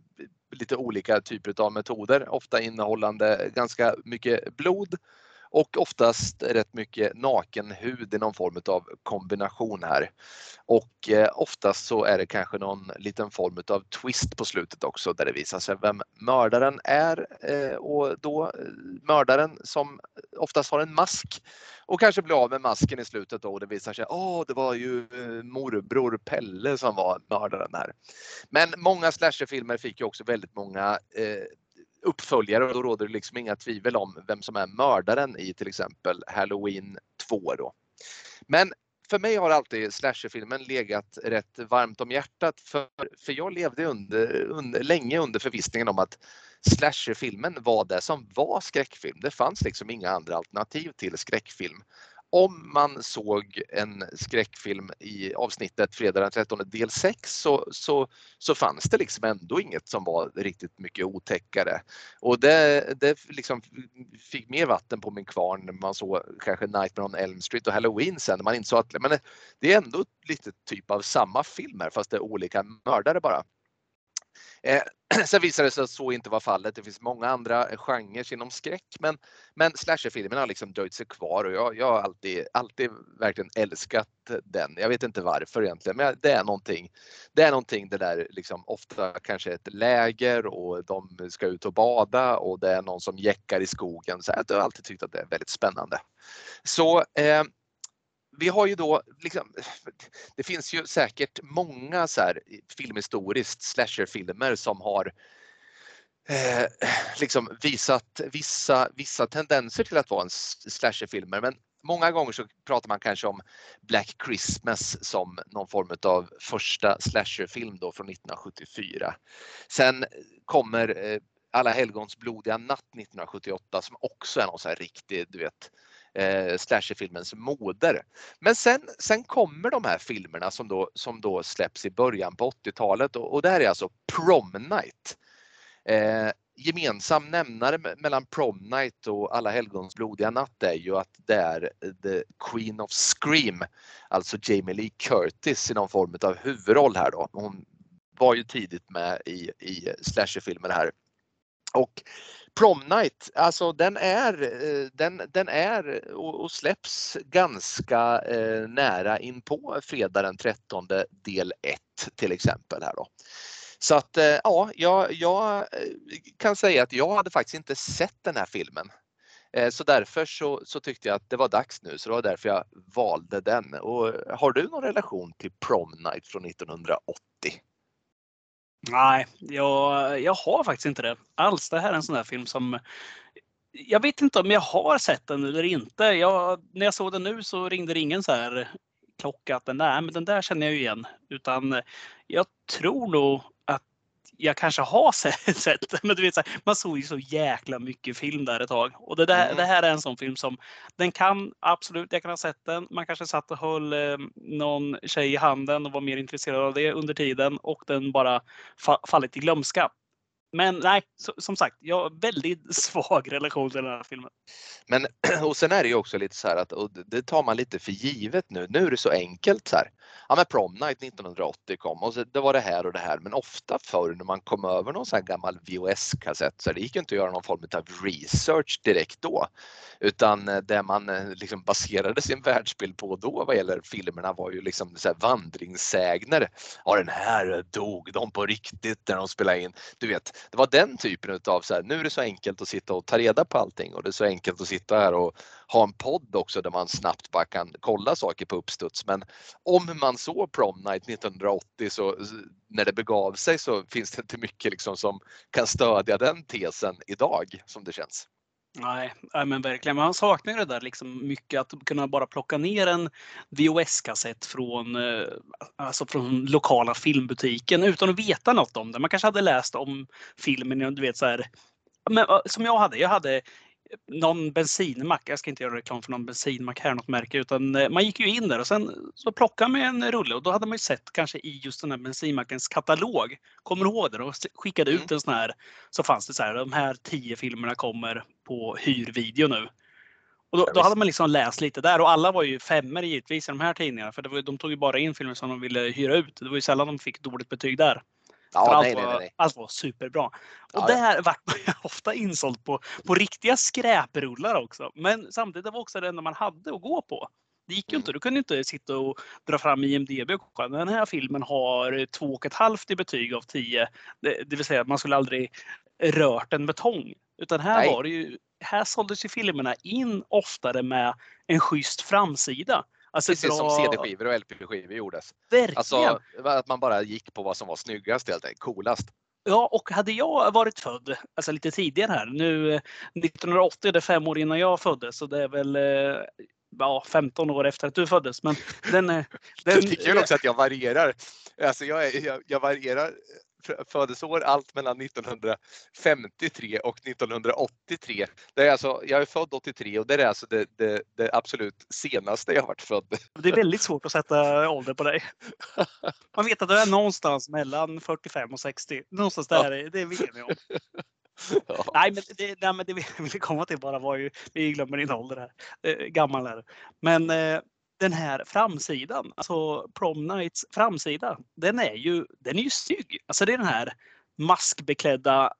lite olika typer av metoder, ofta innehållande ganska mycket blod och oftast rätt mycket naken hud i någon form av kombination här. Och eh, oftast så är det kanske någon liten form av twist på slutet också där det visar sig vem mördaren är eh, och då eh, mördaren som oftast har en mask och kanske blir av med masken i slutet då och det visar sig åh det var ju eh, morbror Pelle som var mördaren här. Men många slasherfilmer fick ju också väldigt många eh, uppföljare och då råder det liksom inga tvivel om vem som är mördaren i till exempel Halloween 2 då. Men för mig har alltid slasherfilmen legat rätt varmt om hjärtat för, för jag levde under, under, länge under förvissningen om att slasherfilmen var det som var skräckfilm. Det fanns liksom inga andra alternativ till skräckfilm. Om man såg en skräckfilm i avsnittet fredag den 13 del 6 så, så, så fanns det liksom ändå inget som var riktigt mycket otäckare. Och det, det liksom fick mer vatten på min kvarn när man såg kanske Nightmare on Elm Street och Halloween sen när man insåg att men det är ändå lite typ av samma film här fast det är olika mördare bara. Eh, sen visade det sig att så inte var fallet. Det finns många andra eh, genrer inom skräck men, men slasherfilmen har liksom dröjt sig kvar och jag, jag har alltid, alltid verkligen älskat den. Jag vet inte varför egentligen men det är någonting. Det är någonting det där liksom ofta kanske ett läger och de ska ut och bada och det är någon som jäckar i skogen. Så jag har alltid tyckt att det är väldigt spännande. Så eh, vi har ju då, liksom, det finns ju säkert många så här filmhistoriskt slasherfilmer som har eh, liksom visat vissa, vissa tendenser till att vara en slasherfilmer. Men många gånger så pratar man kanske om Black Christmas som någon form av första slasherfilm då från 1974. Sen kommer eh, Alla helgons blodiga natt 1978 som också är någon så här riktig, du vet, eh, slasherfilmens moder. Men sen, sen kommer de här filmerna som då, som då släpps i början på 80-talet och, och det här är alltså Prom Night. Eh, gemensam nämnare mellan Prom Night och Alla helgons blodiga natt är ju att det är The Queen of Scream, alltså Jamie Lee Curtis i någon form av huvudroll här då. Hon var ju tidigt med i, i slasherfilmer här. Och Prom Night, alltså den är, eh, den, den är och släpps ganska eh, nära in på fredag den 13 del 1 till exempel här då. Så att eh, ja, jag, jag kan säga att jag hade faktiskt inte sett den här filmen. Så därför så, så, tyckte jag att det var dags nu, så det var därför jag valde den. Och har du någon relation till Prom Night från 1980? Nej, jag, jag har faktiskt inte det alls. Det här är en sån där film som jag vet inte om jag har sett den eller inte. Jag, när jag såg den nu så ringde det ingen så här klocka att nej, men den där känner jag ju igen. Utan jag tror nog jag kanske har sett. Men du vet, så här, man såg ju så jäkla mycket film där ett tag. Och det, där, mm. det här är en sån film som den kan absolut, jag kan ha sett den. Man kanske satt och höll eh, någon tjej i handen och var mer intresserad av det under tiden och den bara fa fallit i glömska. Men nej, som sagt, jag har väldigt svag relation till den här filmen. Men och sen är det ju också lite så här att och det tar man lite för givet nu. Nu är det så enkelt så här. Ja men Prom Night 1980 kom och så, det var det här och det här. Men ofta förr när man kom över någon sån här gammal VHS-kassett så det gick inte att göra någon form av research direkt då. Utan eh, det man eh, liksom baserade sin världsbild på då vad gäller filmerna var ju liksom så här vandringssägner. Ja den här dog de på riktigt när de spelade in. Du vet, det var den typen av så här, nu är det så enkelt att sitta och ta reda på allting och det är så enkelt att sitta här och ha en podd också där man snabbt bara kan kolla saker på uppstuds. Men om man såg Prom Night 1980 så när det begav sig så finns det inte mycket liksom som kan stödja den tesen idag som det känns. Nej, men verkligen. Man saknar det där liksom mycket att kunna bara plocka ner en VHS-kassett från, eh, alltså från lokala filmbutiken utan att veta något om det. Man kanske hade läst om filmen, du vet så här. Men, eh, som jag hade. Jag hade någon bensinmack. Jag ska inte göra reklam för någon bensinmack här, något märke, utan eh, man gick ju in där och sen så plockade man en rulle och då hade man ju sett kanske i just den här bensinmackens katalog. Kommer du ihåg det? Och skickade ut mm. en sån här så fanns det så här. De här tio filmerna kommer på hyrvideo nu. Och då, då hade man liksom läst lite där och alla var ju femmer givetvis i de här tidningarna för det var, de tog ju bara in filmer som de ville hyra ut. Det var ju sällan de fick dåligt betyg där. Ja, allt, nej, var, nej, nej. allt var superbra. Och ja, där ja. vart man ofta insåld på, på riktiga skräprullar också. Men samtidigt det var också det enda man hade att gå på. Det gick ju mm. inte. Du kunde inte sitta och dra fram IMDB och kolla. Den här filmen har 2,5 i betyg av 10. Det, det vill säga att man skulle aldrig rört en betong. Utan här Nej. var det ju, här såldes ju filmerna in oftare med en schysst framsida. Alltså Precis bra... som CD-skivor och LP-skivor gjordes. Verkligen. Alltså att man bara gick på vad som var snyggast helt enkelt, coolast. Ja, och hade jag varit född, alltså lite tidigare här, nu 1980, det är fem år innan jag föddes, så det är väl eh, ja, 15 år efter att du föddes. Men den, den, det är kul också att jag varierar. Alltså jag, jag, jag varierar födelseår allt mellan 1953 och 1983. Det är alltså, jag är född 83 och det är alltså det, det, det, absolut senaste jag varit född. Det är väldigt svårt att sätta ålder på dig. Man vet att du är någonstans mellan 45 och 60. Någonstans där, ja. det vet vi om. Ja. Nej, men det, nej, men det vi ville komma till bara var ju, vi glömmer din ålder här, eh, gammal är Men eh, den här framsidan, alltså Prom Nights framsida, den är ju, den är ju snygg. Alltså det är den här maskbeklädda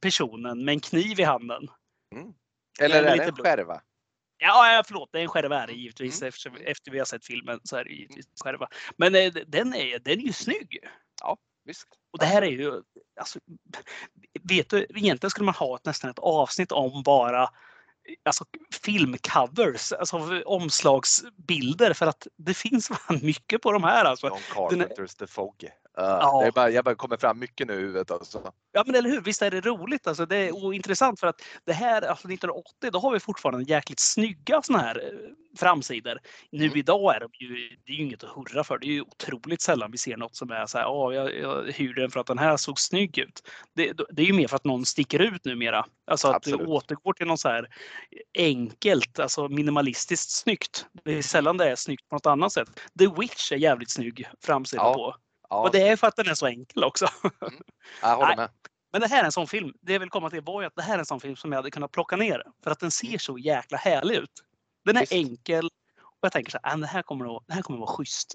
personen med en kniv i handen. Mm. Eller är det en skärva? Ja, förlåt, det är en skärva är det givetvis. Mm. Efter, efter vi har sett filmen så är det givetvis en skärva. Men eh, den är, den är ju snygg. Ja, visst. Och det här är ju, alltså, vet du, egentligen skulle man ha ett, nästan ett avsnitt om bara alltså, filmcovers, alltså omslagsbilder för att det finns mycket på de här. Alltså. John Carpenters The Fog. Uh, ja. det bara, jag bara kommer fram mycket nu i huvudet. Alltså. Ja men eller hur, visst är det roligt alltså. Det är ointressant för att det här, alltså 1980, då har vi fortfarande jäkligt snygga såna här eh, framsidor. Nu mm. idag är de ju, det är ju inget att hurra för. Det är ju otroligt sällan vi ser något som är så här, oh, jag, jag hyrde den för att den här såg snygg ut. Det, det är ju mer för att någon sticker ut numera. Alltså att Absolut. det återgår till något så här enkelt, alltså minimalistiskt snyggt. Det är sällan det är snyggt på något annat sätt. The Witch är jävligt snygg framsida ja. på. Ja. Och det är för att den är så enkel också. Mm. Jag håller med. Men det här är en sån film, det jag vill komma till var att det här är en sån film som jag hade kunnat plocka ner. För att den ser så jäkla härlig ut. Den är Visst. enkel och jag tänker så här, äh, det här kommer att, det här kommer att vara schysst.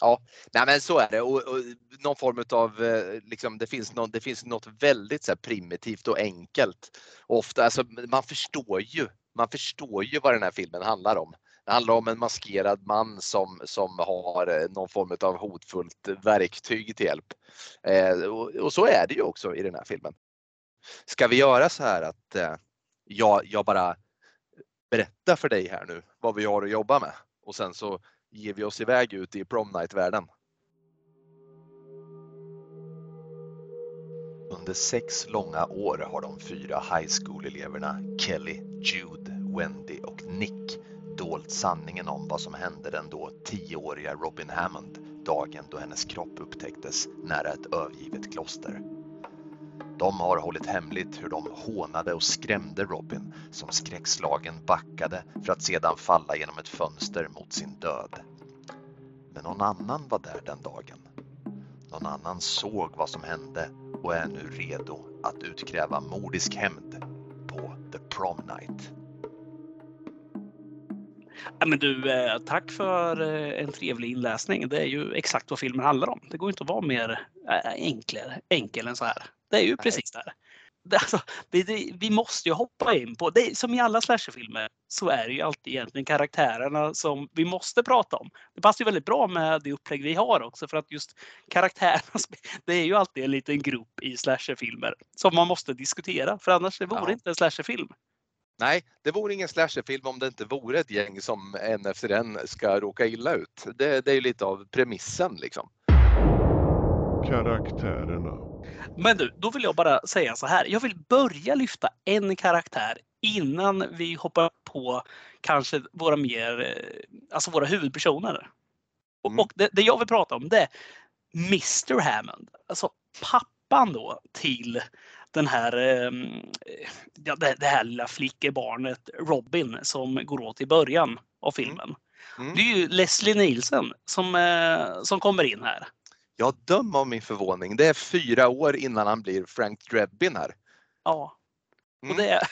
Ja, nej men så är det. Och, och någon form av, eh, liksom, det, finns någon, det finns något väldigt så primitivt och enkelt. Och ofta, alltså, man förstår ju, man förstår ju vad den här filmen handlar om. Det handlar om en maskerad man som, som har eh, någon form av hotfullt verktyg till hjälp. Eh, och, och, så är det ju också i den här filmen. Ska vi göra så här att eh, jag, jag bara berättar för dig här nu vad vi har att jobba med och sen så ger vi oss iväg ut i prom night-världen. Under sex långa år har de fyra high school-eleverna Kelly, Jude, Wendy och Nick dolt sanningen om vad som hände den då tioåriga Robin Hammond dagen då hennes kropp upptäcktes nära ett övergivet kloster. De har hållit hemligt hur de hånade och skrämde Robin som skräckslagen backade för att sedan falla genom ett fönster mot sin död. Men någon annan var där den dagen. Någon annan såg vad som hände och är nu redo att utkräva mordisk hämnd på The Prom Night. Ja, men du, eh, tack för eh, en trevlig inläsning. Det är ju exakt vad filmen handlar om. Det går inte att vara mer eh, enklare, enkel än så här. Det är ju Nej. precis det här. det, alltså, det, det, vi måste ju hoppa in på, det, som i alla slasherfilmer, så är det ju alltid egentligen karaktärerna som vi måste prata om. Det passar ju väldigt bra med det upplägg vi har också för att just karaktärerna, det är ju alltid en liten grupp i slasherfilmer som man måste diskutera för annars det vore Ja. inte en slasherfilm. Nej, det vore ingen slasherfilm om det inte vore ett gäng som en efter en ska råka illa ut. Det, det är ju lite av premissen liksom. Karaktärerna. Men du, då vill jag bara säga så här. Jag vill börja lyfta en karaktär innan vi hoppar på kanske våra mer, eh, alltså våra huvudpersoner. Och, Mm. och det, det jag vill prata om det är Mr Hammond. Alltså pappan då till den här, eh, ja, det, det här lilla flickebarnet Robin som går åt i början av filmen. Mm. Det är ju Leslie Nielsen som, eh, som kommer in här. Jag döm av min förvåning. Det är fyra år innan han blir Frank Drebin här. Ja, Mm. Och det,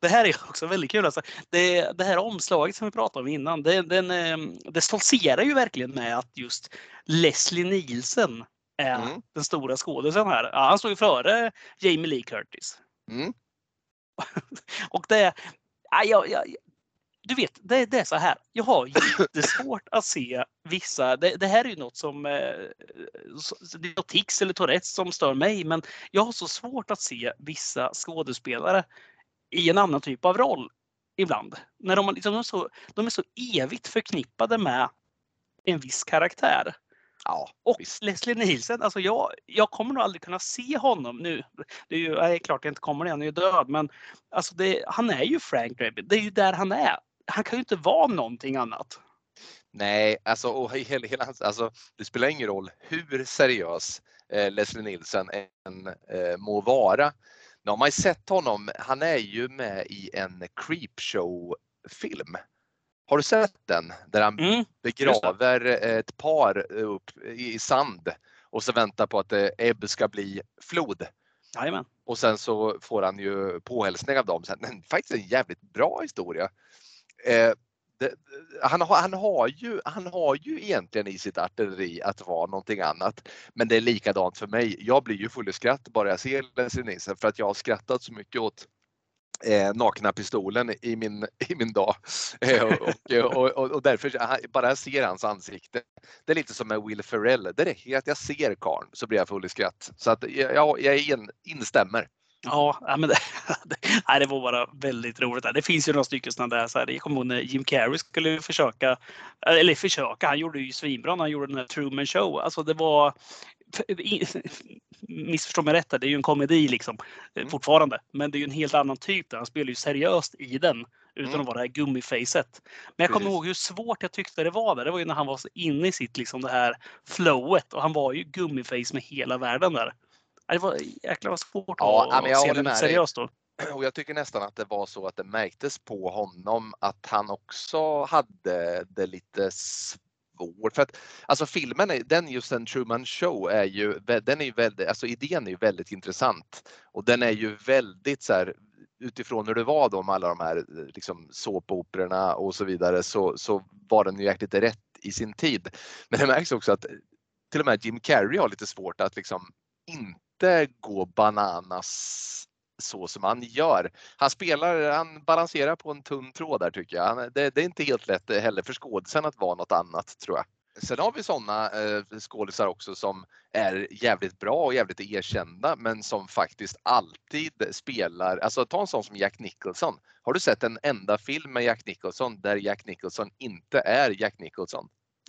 det här är också väldigt kul. Alltså. Det, det här omslaget som vi pratade om innan, det, den, eh, det stoltserar ju verkligen med att just Leslie Nielsen är Mm. den stora skådisen här. Ja, han står ju före Jamie Lee Curtis. Mm. Och det, ja, jag, jag, du vet, det, det är så här. Jag har jättesvårt att se vissa. Det, det här är ju något som eh, det är något tics eller Tourettes som stör mig, men jag har så svårt att se vissa skådespelare i en annan typ av roll ibland. När de, liksom, de, är så, de är så evigt förknippade med en viss karaktär. Ja, Och Visst. Leslie Nielsen, alltså jag, jag kommer nog aldrig kunna se honom nu. Det är ju är klart jag inte kommer det, han är ju död. Men alltså det, han är ju Frank Drebin. Det är ju där han är. Han kan ju inte vara någonting annat. nej, alltså, och hela, hela, alltså, det spelar ingen roll hur seriös eh, Leslie Nielsen än eh, må vara. Nu har man ju sett honom, han är ju med i en Creepshow-film. Har du sett den? Där han Mm. begraver ett par upp i sand och så väntar på att eh, ebb ska bli flod. Jajamän. Och sen så får han ju påhälsning av dem. Sen, faktiskt en jävligt bra historia. Eh, det, han, har, han, har ju, han har ju egentligen i sitt artilleri att vara någonting annat. Men det är likadant för mig. Jag blir ju full i skratt bara jag ser Leslie Nielsen för att jag har skrattat så mycket åt eh, nakna pistolen i min, i min dag. Eh, och, eh, och, och, och därför, eh, bara jag ser hans ansikte. Det är lite som med Will Ferrell. Det räcker att jag ser karln så blir jag full i skratt. Så att jag, jag in, instämmer. Ja, men det, det, det var bara väldigt roligt. Det finns ju några stycken sådana där. Så här, jag kommer ihåg när Jim Carrey skulle försöka, eller försöka, han gjorde ju svinbra när han gjorde den här Truman Show. Alltså det var, missförstå mig rätt, det är ju en komedi liksom eh, Mm. fortfarande. Men det är ju en helt annan typ där. Han spelar ju seriöst i den utan Mm. att vara det här gummifacet. Men jag kommer Precis. ihåg hur svårt jag tyckte det var där. Det var ju när han var så inne i sitt liksom det här flowet och han var ju gummiface med hela världen där. Ja, Det var jäklar vad svårt Ja, att ja, men jag se dig. seriöst då. Och jag tycker nästan att det var så att det märktes på honom att han också hade det lite svårt. För att alltså filmen, är, den just en Truman Show är ju, den är ju väldigt, alltså idén är ju väldigt intressant. Och den är ju väldigt så här utifrån hur det var då med alla de här eh, liksom såpoperorna och så vidare så, så var den ju jäkligt rätt i sin tid. Men det märks också att till och med Jim Carrey har lite svårt att liksom inte gå bananas så som han gör. Han spelar, han balanserar på en tunn tråd där tycker jag. Han, det, det är inte helt lätt heller för skådisen att vara något annat tror jag. Sen har vi sådana eh, skådisar också som är jävligt bra och jävligt erkända men som faktiskt alltid spelar, alltså ta en sån som Jack Nicholson. Har du sett en enda film med Jack Nicholson där Jack Nicholson inte är Jack Nicholson?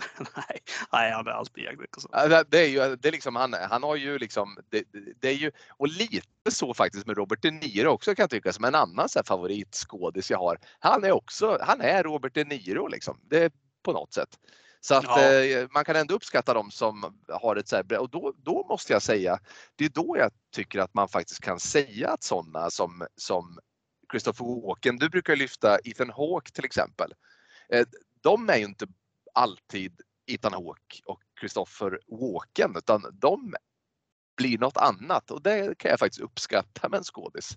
nej, nej, han är alltid Jack Nicholson. Det- är ju, det är liksom, han, han har ju liksom, det, det är ju, och lite så faktiskt med Robert De Niro också kan jag tycka som en annan så här favoritskådis jag har. Han är också, han är Robert De Niro liksom, det är på något sätt. Så att Ja. eh, man kan ändå uppskatta dem som har ett så här, och då, då måste jag säga, det är då jag tycker att man faktiskt kan säga att sådana som, som Christopher Walken, du brukar lyfta Ethan Hawke till exempel. Eh, de är ju inte alltid Ethan Hawke och Christopher Walken utan de blir något annat och det kan jag faktiskt uppskatta med en skådis.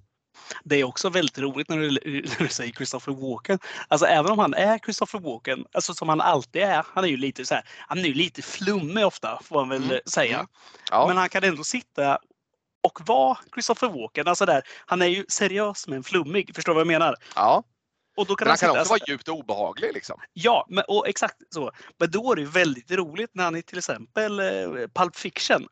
Det är också väldigt roligt när du, när du säger Christopher Walken. Alltså även om han är Christopher Walken, alltså som han alltid är. Han är ju lite så här, han är ju lite flummig ofta får man väl Mm, säga. mm. Ja, Men han kan ändå sitta och vara Christopher Walken. Alltså där, han är ju seriös men flummig. Förstår du vad jag menar? Ja, Och då kan men han kan också vara djupt obehaglig liksom. Ja, men, och exakt så. Men då är det väldigt roligt när han i till exempel eh, Pulp Fiction,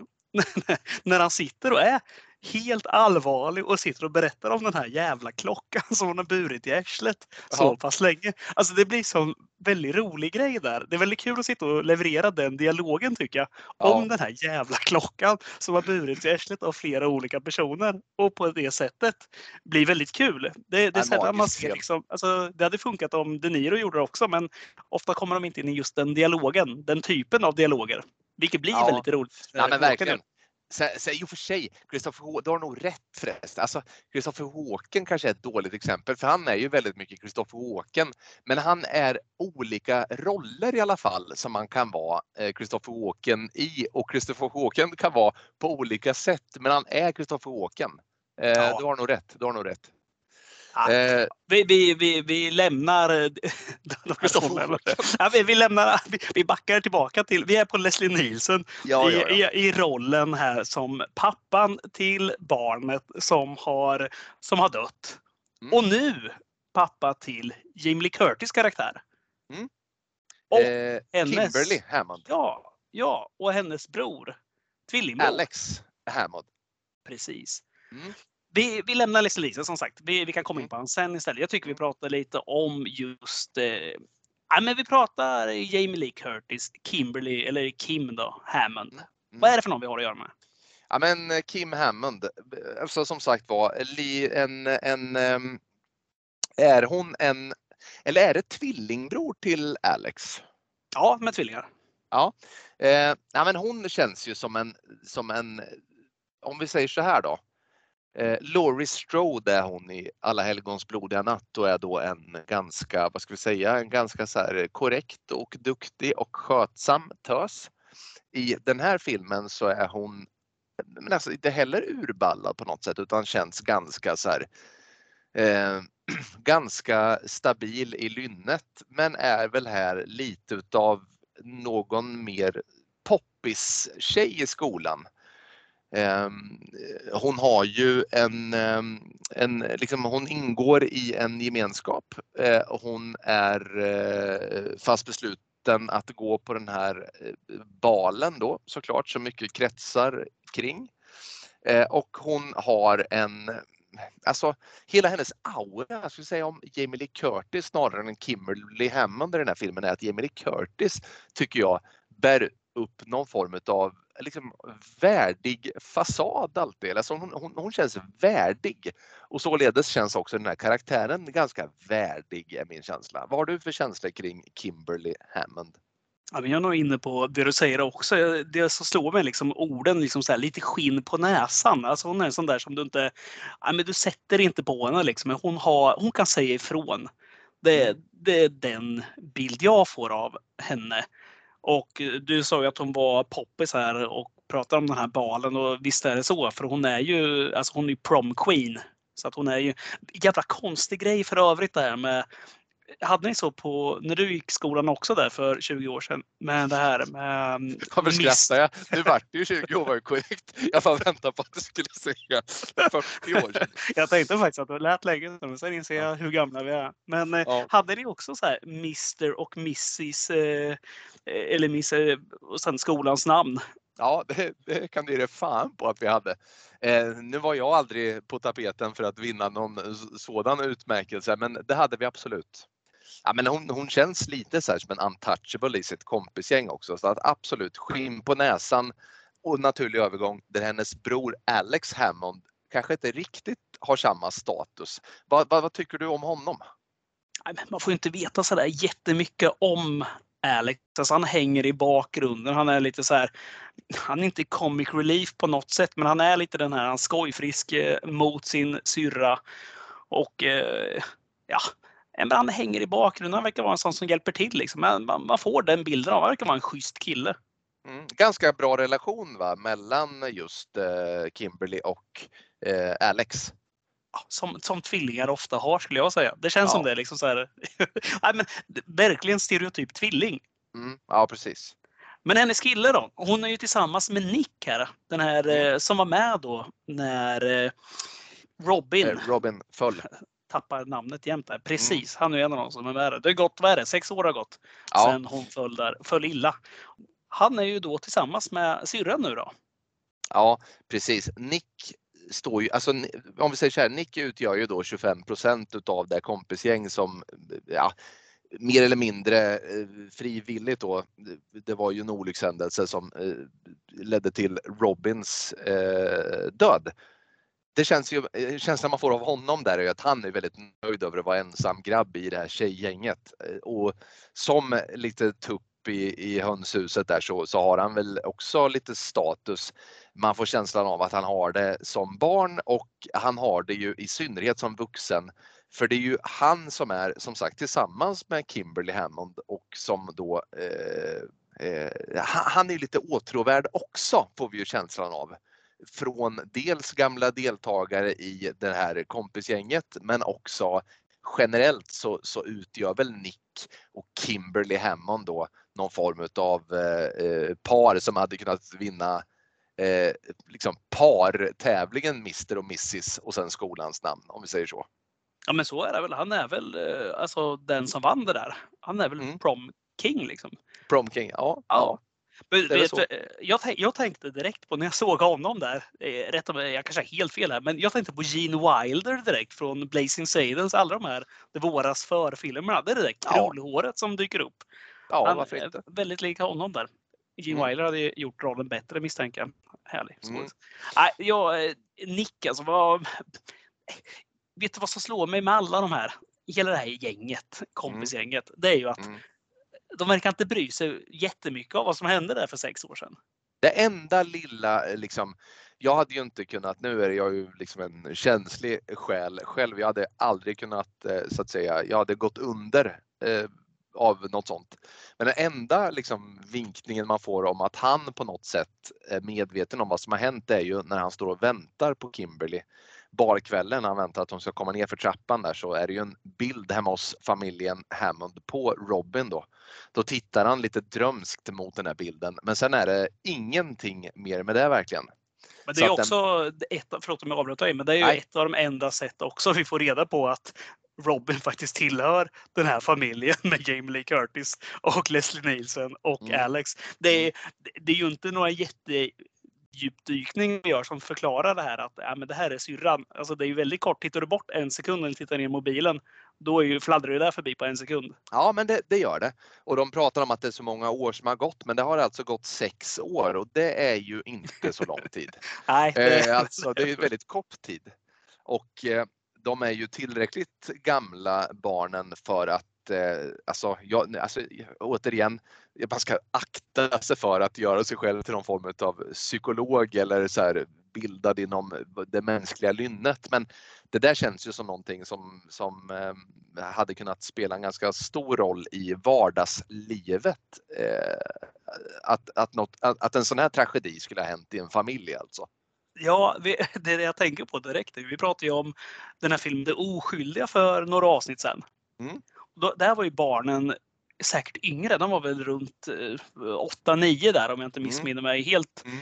när han sitter och är helt allvarlig och sitter och berättar om den här jävla klockan som hon har burit i arslet så pass länge. Alltså det blir som väldigt rolig grej där. Det är väldigt kul att sitta och leverera den dialogen tycker jag. Om Ja. den här jävla klockan som har burits i arslet av flera olika personer. Och på det sättet blir väldigt kul. Det, det, är sällan man ser liksom, alltså, det hade funkat om De Niro gjorde det också men ofta kommer de inte in i just den dialogen, den typen av dialoger. Vilket blir Ja. väldigt roligt. Ja, men Walken verkligen. Sen, I och för sig, Walken, du har nog rätt förresten. Alltså, Christopher Walken kanske är ett dåligt exempel för han är ju väldigt mycket Christopher Walken. Men han är olika roller i alla fall som man kan vara eh, Christopher Walken i och Christopher Walken kan vara på olika sätt men han är Christopher Walken. Eh, Ja. Du har nog rätt. Du har nog rätt. Ja. Eh, Vi, vi, vi, vi lämnar eh, ja, vi, vi, lämnar, vi, backar tillbaka till, vi är på Leslie Nielsen ja, i. I, i rollen här som pappan till barnet som har, som har dött. Mm. Och nu pappa till Lee Curtis karaktär. Mm. Och Eh, hennes- Kimberly Hammond. Ja, ja, och hennes bror. Tvillingbror. Alex Hammond. Precis. Mm. Vi, vi lämnar Leslie Nielsen som sagt. Vi, vi kan komma in Mm. på honom sen istället. Jag tycker vi pratar lite om just... Eh, ja, men vi pratar Jamie Lee Curtis, Kimberly, eller Kim då, Hammond. Mm. Vad är det för någon vi har att göra med? Ja men eh, Kim Hammond, alltså som sagt var, en, en, ehm, är hon en, eller är det tvillingbror till Alex? Ja, med tvillingar. Eh, ja, men hon känns ju som en, som en, om vi säger så här då. Eh, Laurie Strode är hon i Alla helgons blodiga natt och är då en ganska, vad ska vi säga, en ganska så här korrekt och duktig och skötsam tös. I den här filmen så är hon men alltså inte heller urballad på något sätt utan känns ganska så här eh, ganska stabil i lynnet men är väl här lite utav någon mer poppis tjej i skolan. Ehm, hon har ju en, ehm, en liksom, hon ingår i en gemenskap. Eh, Hon är eh, fast besluten att gå på den här eh, balen då såklart som mycket kretsar kring. Eh, Och hon har en, alltså hela hennes aura, jag skulle säga om Jamie Lee Curtis snarare än Kimberly Hammond i den här filmen är att Jamie Lee Curtis tycker jag bär upp någon form av liksom värdig fasad alltid. Alltså hon, hon, hon känns värdig och således känns också den här karaktären ganska värdig är min känsla. Vad har du för känslor kring Kimberly Hammond? Ja, men jag är nog inne på det du säger också. Det som slår mig liksom orden liksom så här, lite skinn på näsan. Alltså hon är en sån där som du inte, ja, men du sätter inte på henne liksom. Men hon, har, hon kan säga ifrån. Det, det är den bild jag får av henne. Och eh, du sa ju att hon var poppis här och pratade om den här balen och visst är det så för hon är ju, alltså hon är prom queen. Så att hon är ju, jävla konstig grej för övrigt det här med hade ni så på, när du gick skolan också där för 20 år sedan, med det här med mm, Varför miss- skrattar jag? Nu vart det ju 20 år var korrekt. Jag bara väntade på att du skulle säga 40 år sedan. Jag tänkte faktiskt att det lät länge sedan, men sen inser jag hur gamla vi är. Men eh, Ja. hade ni också så här Mr och Mrs. Eh, eller Miss eh, och sen skolans namn? Ja, det, det kan du ge fan på att vi hade. Eh, nu var jag aldrig på tapeten för att vinna någon sådan utmärkelse, men det hade vi absolut. Ja, men hon, hon känns lite så här som en untouchable i sitt kompisgäng också, så att absolut skinn på näsan och naturlig övergång där hennes bror Alex Hammond kanske inte riktigt har samma status. Vad, vad, vad tycker du om honom? Man får inte veta så där jättemycket om Alex. Alltså han hänger i bakgrunden. Han är lite så här. Han är inte comic relief på något sätt, men han är lite den här han skojfrisk eh, mot sin syrra. Och eh, ja, men han hänger i bakgrunden. Han verkar vara en sån som hjälper till. Liksom. Man, man får den bilden av Han verkar vara en schysst kille. Mm, ganska bra relation va? mellan just eh, Kimberly och eh, Alex. Som, som tvillingar ofta har skulle jag säga. Det känns Ja. som det. Liksom så här. Nej, men, verkligen stereotyp tvilling. Mm, ja, precis. Men hennes kille då? Hon är ju tillsammans med Nick här. Den här Mm. eh, som var med då när eh, Robin Eh, Robin föll. tappar namnet jämt där. Precis, han är en av dem som är med. Det har gått, vad är det, sex år har gått Ja, sen hon föll, där, föll illa. Han är ju då tillsammans med syrran nu då. ja, precis. Nick står ju, alltså om vi säger så här, Nick utgör ju då 25% utav det kompisgäng som ja, mer eller mindre eh, frivilligt då. Det var ju en olyckshändelse som eh, ledde till Robins eh, död. Det känns ju, eh, känslan man får av honom där är ju att han är väldigt nöjd över att vara ensam grabb i det här tjejgänget. Eh, och som lite tupp i, i hönshuset där så, så har han väl också lite status. Man får känslan av att han har det som barn och han har det ju i synnerhet som vuxen. För det är ju han som är som sagt tillsammans med Kimberly Hammond och som då eh, eh, han han är lite åtråvärd också får vi ju känslan av. Från dels gamla deltagare i det här kompisgänget men också generellt så, så utgör väl Nick och Kimberly Hammond då någon form utav eh, eh, par som hade kunnat vinna eh, liksom partävlingen Mr och Mrs och sen skolans namn om vi säger så. Ja men så är det väl. Han är väl eh, alltså den som vann det där. Han är väl Mm. prom king liksom. Prom King, ja. Ja. Men, vet, du, jag, jag tänkte direkt på när jag såg honom där, eh, rätt om jag kanske har helt fel här, men jag tänkte på Gene Wilder direkt från Blazing Saddles, alla de här Det våras för-filmerna. Det är direkt Ja. krullhåret som dyker upp. Ja, Han varför inte? väldigt lik honom där. Gene Mm. Wilder hade gjort rollen bättre misstänker jag. Härlig. Mm. Nej, jag, eh, Nick alltså, vad... Vet du vad som slår mig med alla de här, hela det här gänget, kompisgänget, det är ju att Mm de verkar inte bry sig jättemycket av vad som hände där för sex år sedan. Det enda lilla eh, liksom, jag hade ju inte kunnat, nu är jag ju liksom en känslig själ själv, jag hade aldrig kunnat eh, så att säga, jag hade gått under eh, av något sånt. Men den enda liksom vinkningen man får om att han på något sätt är medveten om vad som har hänt är ju när han står och väntar på Kimberly barkvällen han väntar att hon ska komma ner för trappan där så är det ju en bild hemma hos familjen Hammond på Robin då. Då tittar han lite drömskt mot den här bilden men sen är det ingenting mer med det verkligen. Men det är att den- också, ett, förlåt om jag avbröt dig, men det är ju Nej. ett av de enda sätt också vi får reda på att Robin faktiskt tillhör den här familjen med Jamie Lee Curtis och Leslie Nielsen och Mm. Alex. Det är, det är ju inte några jättedjupdykning vi gör som förklarar det här att ja, men det här är syrran. Alltså det är ju väldigt kort. Tittar du bort en sekund eller tittar ner i mobilen, då är ju, fladdrar det där förbi på en sekund. Ja men det, det gör det. Och de pratar om att det är så många år som har gått men det har alltså gått sex år och det är ju inte så lång tid. Nej, det, Eh, alltså det är ju väldigt kort tid. Och eh, de är ju tillräckligt gamla barnen för att eh, alltså, jag, alltså återigen, man ska akta sig för att göra sig själv till någon form av psykolog eller så här bildad inom det mänskliga lynnet. Men det där känns ju som någonting som, som eh, hade kunnat spela en ganska stor roll i vardagslivet. Eh, att, att, något, att, att en sån här tragedi skulle ha hänt i en familj alltså. Ja, vi, det är det jag tänker på direkt. Vi pratade ju om den här filmen Det oskyldiga för några avsnitt sedan. Mm. Då, där var ju barnen säkert yngre. De var väl runt eh, 8-9 där om jag inte Mm. missminner mig helt. Mm.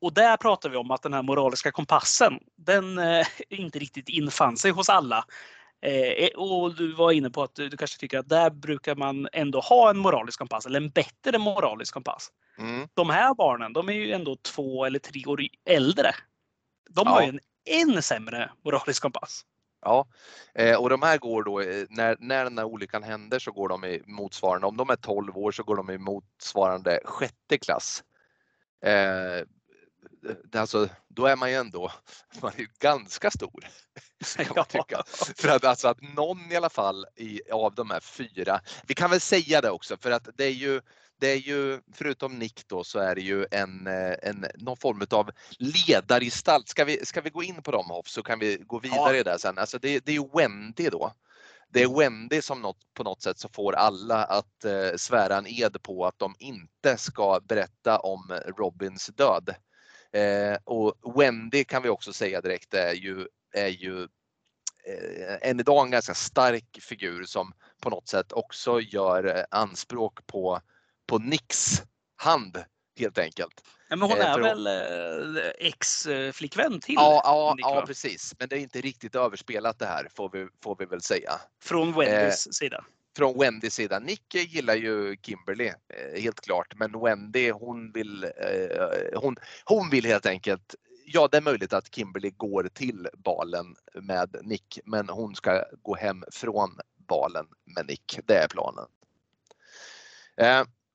Och där pratar vi om att den här moraliska kompassen, den eh, inte riktigt infann sig hos alla. Eh, och du var inne på att du, du kanske tycker att där brukar man ändå ha en moralisk kompass, eller en bättre moralisk kompass Mm. de här barnen, de är ju ändå två eller tre år äldre. De har Ja. ju en än sämre moralisk kompass. Ja, eh, och de här går då, eh, när, när den här olyckan händer så går de i motsvarande, om de är 12 år så går de i motsvarande sjätte klass. Eh, det- alltså, då är man ju ändå, man är ganska stor. Kan man tycka. För att, alltså att någon i alla fall i, av de här fyra, vi kan väl säga det också för att det är ju det är ju, förutom Nick då, så är det ju en, eh, en, någon form av ledargestalt. Ska vi, ska vi gå in på dem Hoff så kan vi gå vidare där sen. Alltså det, det är ju Wendy då. Det är Wendy som något, på något sätt så får alla att eh, svära en ed på att de inte ska berätta om Robins död. Eh, och Wendy kan vi också säga direkt är ju, är ju eh, än idag en ganska stark figur som på något sätt också gör eh, anspråk på, på Nicks hand helt enkelt. Ja, men hon Eh, är väl eh, ex-flickvän till Ja, ja, Nick, ja, precis. Men det är inte riktigt överspelat det här får vi, får vi väl säga. Från Wendys sida. Från Wendys sida. Nick gillar ju Kimberly, eh, helt klart. Men Wendy hon vill, eh, hon, hon vill helt enkelt Ja, det är möjligt att Kimberly går till balen med Nick, men hon ska gå hem från balen med Nick. Det är planen.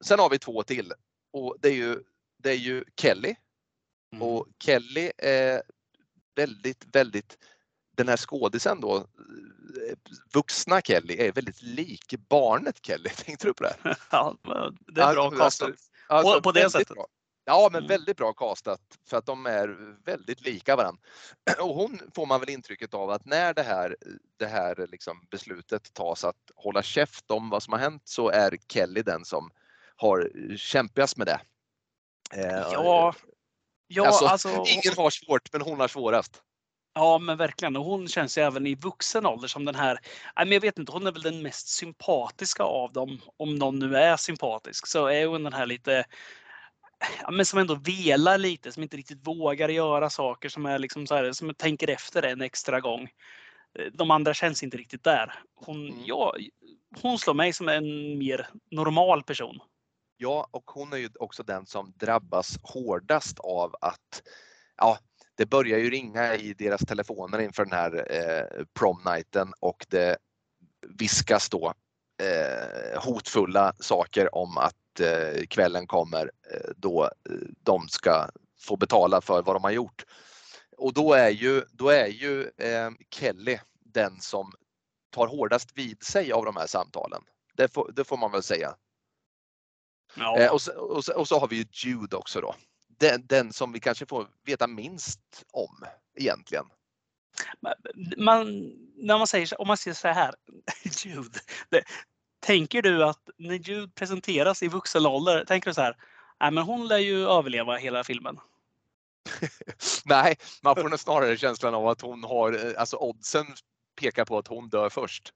Sen har vi två till och det är ju, det är ju Kelly Mm. och Kelly är väldigt, väldigt, den här skådisen då, vuxna Kelly är väldigt lik barnet Kelly. Tänkte du på det? Ja, det är bra Alltså, castat. Alltså, på det väldigt sättet. Bra. Ja, men Mm. väldigt bra castat för att de är väldigt lika varandra. Och hon får man väl intrycket av att när det här, det här liksom beslutet tas att hålla käft om vad som har hänt så är Kelly den som har kämpats med det. Eh, Ja, ja alltså, alltså, Ingen har svårt, men hon har svårast. ja, men verkligen. Och hon känns ju även i vuxen ålder som den här, men jag vet inte, hon är väl den mest sympatiska av dem. Om någon nu är sympatisk så är hon den här lite, men som ändå velar lite, som inte riktigt vågar göra saker, som är liksom så här, som tänker efter en extra gång. Eh, De andra känns inte riktigt där. Hon, Mm. ja, hon slår mig som en mer normal person. Ja, och hon är ju också den som drabbas hårdast av att ja, det börjar ju ringa i deras telefoner inför den här eh, prom-nighten och det viskas då eh, hotfulla saker om att eh, kvällen kommer eh, då eh, de ska få betala för vad de har gjort. Och då är ju, då är ju eh, Kelly den som tar hårdast vid sig av de här samtalen. Det får, det får man väl säga. Ja. Eh, och, så, och, så, och så har vi ju Jude också då. Den, den som vi kanske får veta minst om egentligen. man, när man säger om man säger så här, Jude. Det, tänker du att när Jude presenteras i vuxen ålder, tänker du så här, nej men hon lär ju överleva hela filmen. Nej, man får nog snarare känslan av att hon har, eh, alltså oddsen pekar på att hon dör först.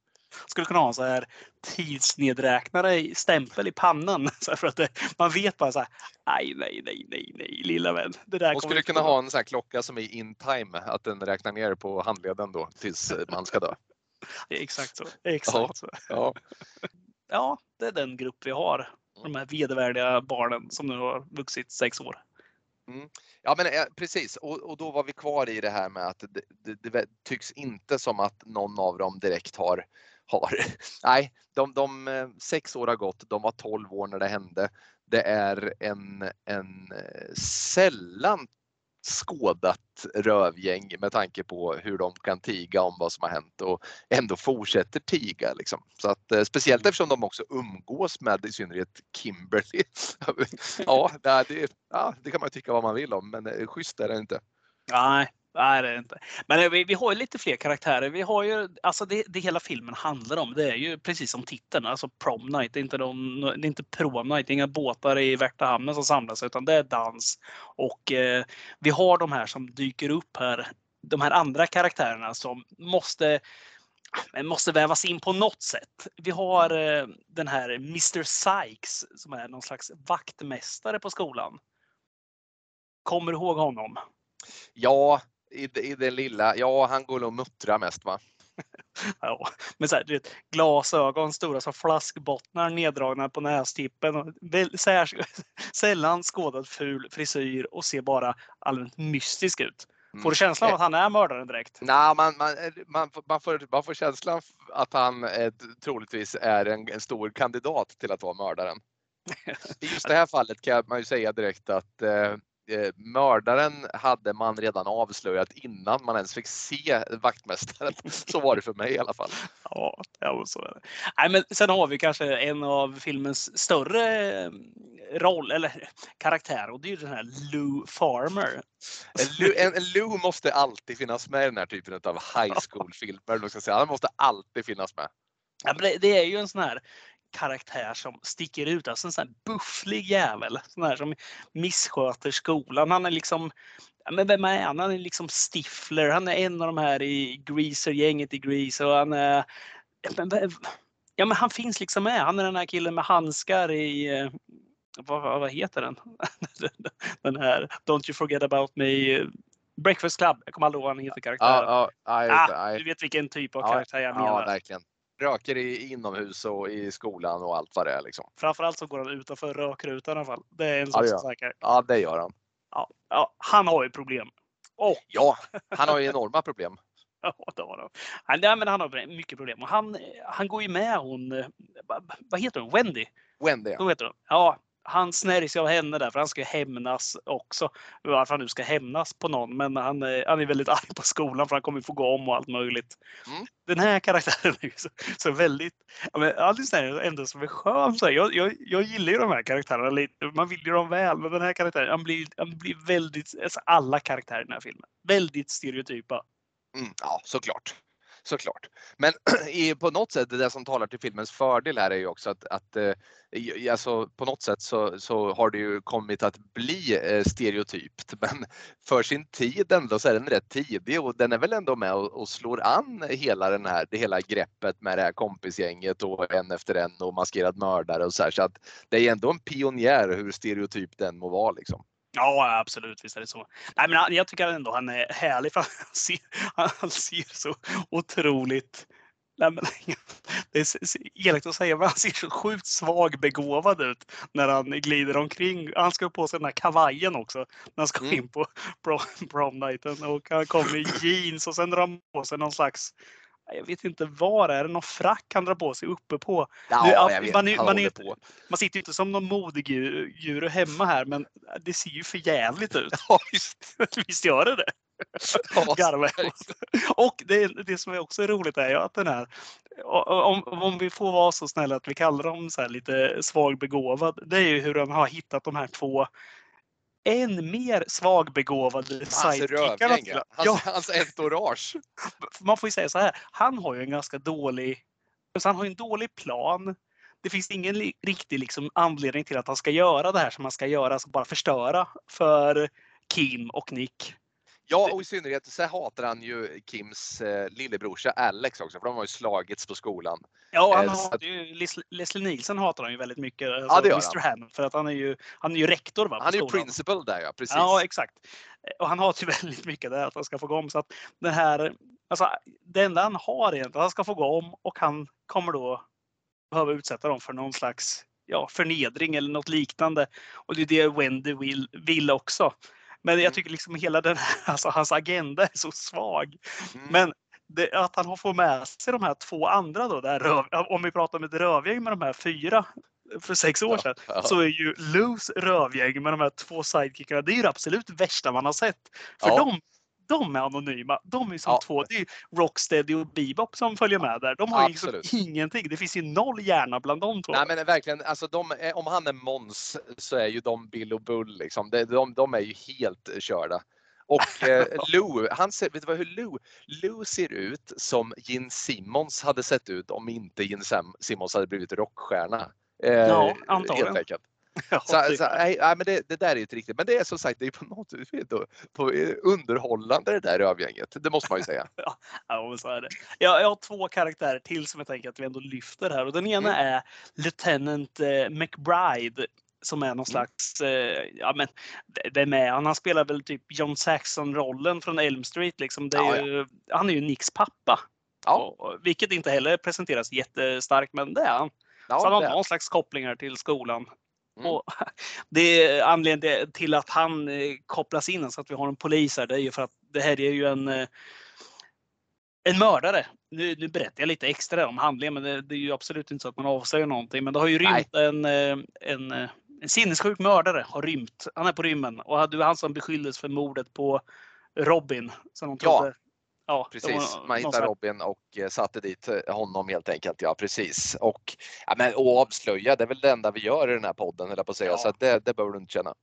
Skulle kunna ha en så här tidsnedräknare stämpel i pannan. Så för att det, man vet bara så här, nej, nej, nej, nej, nej, lilla vän. Det där kommer skulle kunna gå bra." ha en sån här klocka som är in time, att den räknar ner på handleden då tills eh, man ska dö. Exakt så. Exakt så. Ja. Ja, det är den grupp vi har. De här vedervärdiga barnen som nu har vuxit sex år. Ja men eh, precis och, och då var vi kvar i det här med att det, det, det tycks inte som att någon av dem direkt har, har nej, de, de eh, sex år har gått, de var 12 år när det hände. Det är en, en eh, sällan skådat rövgäng med tanke på hur de kan tiga om vad som har hänt och ändå fortsätter tiga. Liksom. Så att, eh, speciellt eftersom de också umgås med i synnerhet Kimberly. ja, det, ja, det kan man tycka vad man vill om men schysst är det inte. Nej, nej det är inte. Men eh, vi, vi har ju lite fler karaktärer. Vi har ju, alltså det, det hela filmen handlar om, det är ju precis som titeln, alltså prom night. Det är inte, de, det är inte prom night, det är inga båtar i Värtahamnen som samlas utan det är dans. Och eh, vi har de här som dyker upp här, de här andra karaktärerna som måste men måste vävas in på något sätt. Vi har eh, den här Mr Sykes som är någon slags vaktmästare på skolan. Kommer du ihåg honom? Ja, i, i det lilla, ja han går och muttrar mest va? Ja, men så här, vet, glasögon stora som flaskbottnar neddragna på nästippen. Och väl, sär, sällan skådad ful frisyr och ser bara allmänt mystisk ut. Får du känslan av att han är mördaren direkt? Nej, man, man, man, får- man, får, man får känslan att han eh, troligtvis är en, en stor kandidat till att vara mördaren. I just det här fallet kan man ju säga direkt att eh, eh, mördaren hade man redan avslöjat innan man ens fick se vaktmästaren. Så var det för mig i alla fall. Ja, ja så är det. Nej, men sen har vi kanske en av filmens större eh, roll eller karaktär och det är ju den här Lou Farmer. En, Lu- en, en Lou måste alltid finnas med i den här typen av high school-filmer. Han måste alltid finnas med. Ja, det, det är ju en sån här karaktär som sticker ut. Alltså en sån här bufflig jävel. Sån här som missköter skolan. Han är liksom men vem är han? Han är liksom Stifler. Han är en av de här i Greaser-gänget i Grease. Och han är... Ja men, han finns liksom med. Han är den här killen med handskar i, eh, vad, vad heter den? den här Don't you forget about me. Breakfast Club. Jag kommer aldrig ihåg vad han heter karaktären. Nej, ah, nej. du vet vilken typ av karaktär jag menar. ja, verkligen. Röker i, inomhus och i skolan och allt vad det är. Liksom. Framförallt så går han utanför rökrutan i alla fall. Det är en Ja, sak det som säker. Ja, det gör han. Ja, ja, han har ju problem. Och Ja, han har ju enorma problem. Ja, det har han. Nej, men han har mycket problem. Och han, han går ju med hon, eh, vad- heter hon, Wendy? Wendy. Så heter hon. Ja, han snärjer sig av henne där för han ska hämnas också. Varför han nu ska hämnas på någon. Men han, är- han är väldigt arg på skolan för han kommer få gå om och allt möjligt. Mm. Den här karaktären är så, så väldigt, ja, men Alice är ändå som är skön. Så här. jag, jag, jag gillar ju de här karaktärerna lite. Man vill ju dem väl. Men den här karaktären, han blir, han blir väldigt, alltså alla karaktärer i den här filmen. Väldigt stereotypa. Mm, ja, såklart. Såklart. Men på något sätt, det som talar till filmens fördel här är ju också att, att eh, alltså, på något sätt så, så har det ju kommit att bli eh, stereotypt. Men för sin tid ändå så är den rätt tidig och den är väl ändå med och, och slår an hela den här, det hela greppet med det här kompisgänget och en efter en och maskerad mördare och så här. Så att det är ändå en pionjär hur stereotyp den må vara liksom. Ja, absolut. Visst är det så. Nej, men jag tycker ändå han är härlig för han ser, han, ser så otroligt... Nej, men, det är elakt att säga, men han ser så sjukt svagbegåvad ut när han glider omkring. Han ska på sig den här kavajen också när han ska Mm. in på prom, prom nighten. Och han kommer i jeans och sen drar han på sig någon slags jag vet inte det är, någon frack han drar på sig uppe på. Ja, Nu, vet. man man håller inte- på. Man sitter ju inte som någon modedjur hemma här, men det ser ju för jävligt ut. Ja, visst. Visst gör det det? Åt. Och det, det som är också roligt är ju att den här, om, om vi får vara så snälla att vi kallar dem så här lite svagbegåvad, det är ju hur de har hittat de här två än mer svagbegåvade sidekickarna. ja. Hans, hans entourage. man får ju säga så här, han har ju en ganska dålig, alltså han har ju en dålig plan. Det finns ingen riktig liksom anledning till att han ska göra det här som han ska göra, alltså bara förstöra för Kim och Nick. Ja, och i synnerhet så hatar han ju Kims eh, lillebrorsa Alex också, för de har ju slagits på skolan. Ja, han Eh, hatar ju, Leslie- Nielsen hatar han ju väldigt mycket. Alltså Ja, det gör Mr. Hammond, för att han är ju, han är ju rektor va, Han är ju principal där ja, precis. Ja, exakt. Och han hatar ju väldigt mycket där att han ska få gå om. Så att den här, alltså, det enda han har är att han ska få gå om och han kommer då behöva utsätta dem för någon slags ja, förnedring eller något liknande. Och det är det Wendy vill, vill också. Men Mm. jag tycker liksom hela den här, alltså hans agenda är så svag. Mm. Men det, att han har fått med sig de här två andra då, röv, om vi pratar om ett rövgäng med de här fyra för sex år sedan, ja. så är ju Lous rövgäng med de här två sidekickarna, det är ju det absolut värsta man har sett. För Ja. de, de är anonyma. De är som Ja. två, det är Rocksteady och Bebop som följer med där. De har ju liksom ingenting. Det finns ju noll hjärna bland de två. Nej men verkligen, alltså de, är- om han är Måns så är ju de Bill och Bull liksom. De, de, de är ju helt körda. Och eh, Lou, han ser, vet du vad, hur Lou, Lou ser ut som Gene Simmons hade sett ut om inte Gene Simmons hade blivit rockstjärna. Eh, Ja, antagligen. Helt enkelt. Ja, Så, så, nej, nej, men det, det där är ju inte riktigt, men det är som sagt det är på något vis på, eh, underhållande det där rövgänget. Det måste man ju säga. Ja, men så är det. Jag, jag har två karaktärer till som jag tänker att vi ändå lyfter här. Och den ena Mm. är Lieutenant eh, McBride som är någon Mm. slags, eh, ja men vem är han? Han spelar väl typ John Saxon-rollen från Elm Street liksom. Det är Ja, ju, Han är ju Nicks pappa. Ja. Och, vilket inte heller presenteras jättestarkt, men det är han. Ja, så han har någon slags kopplingar till skolan. Mm. Och det är anledningen till att han eh, kopplas in så att vi har en polis här. Det är ju för att det här är ju en eh, en mördare. Nu, nu berättar jag lite extra om handlingen, men det, det är ju absolut inte så att man avslöjar någonting. Men det har ju rymt en, eh, en, en sinnessjuk mördare. har rymt. Han är på rymmen och det var han som beskylldes för mordet på Robin. Som de trodde. Ja, de Precis, man slags- Robin och eh, satte dit eh, honom helt enkelt. Ja, precis. Och, ja, men, och avslöja, det är väl det enda vi gör i den här podden, höll jag på att säga. Ja. Så att det, det behöver du inte känna.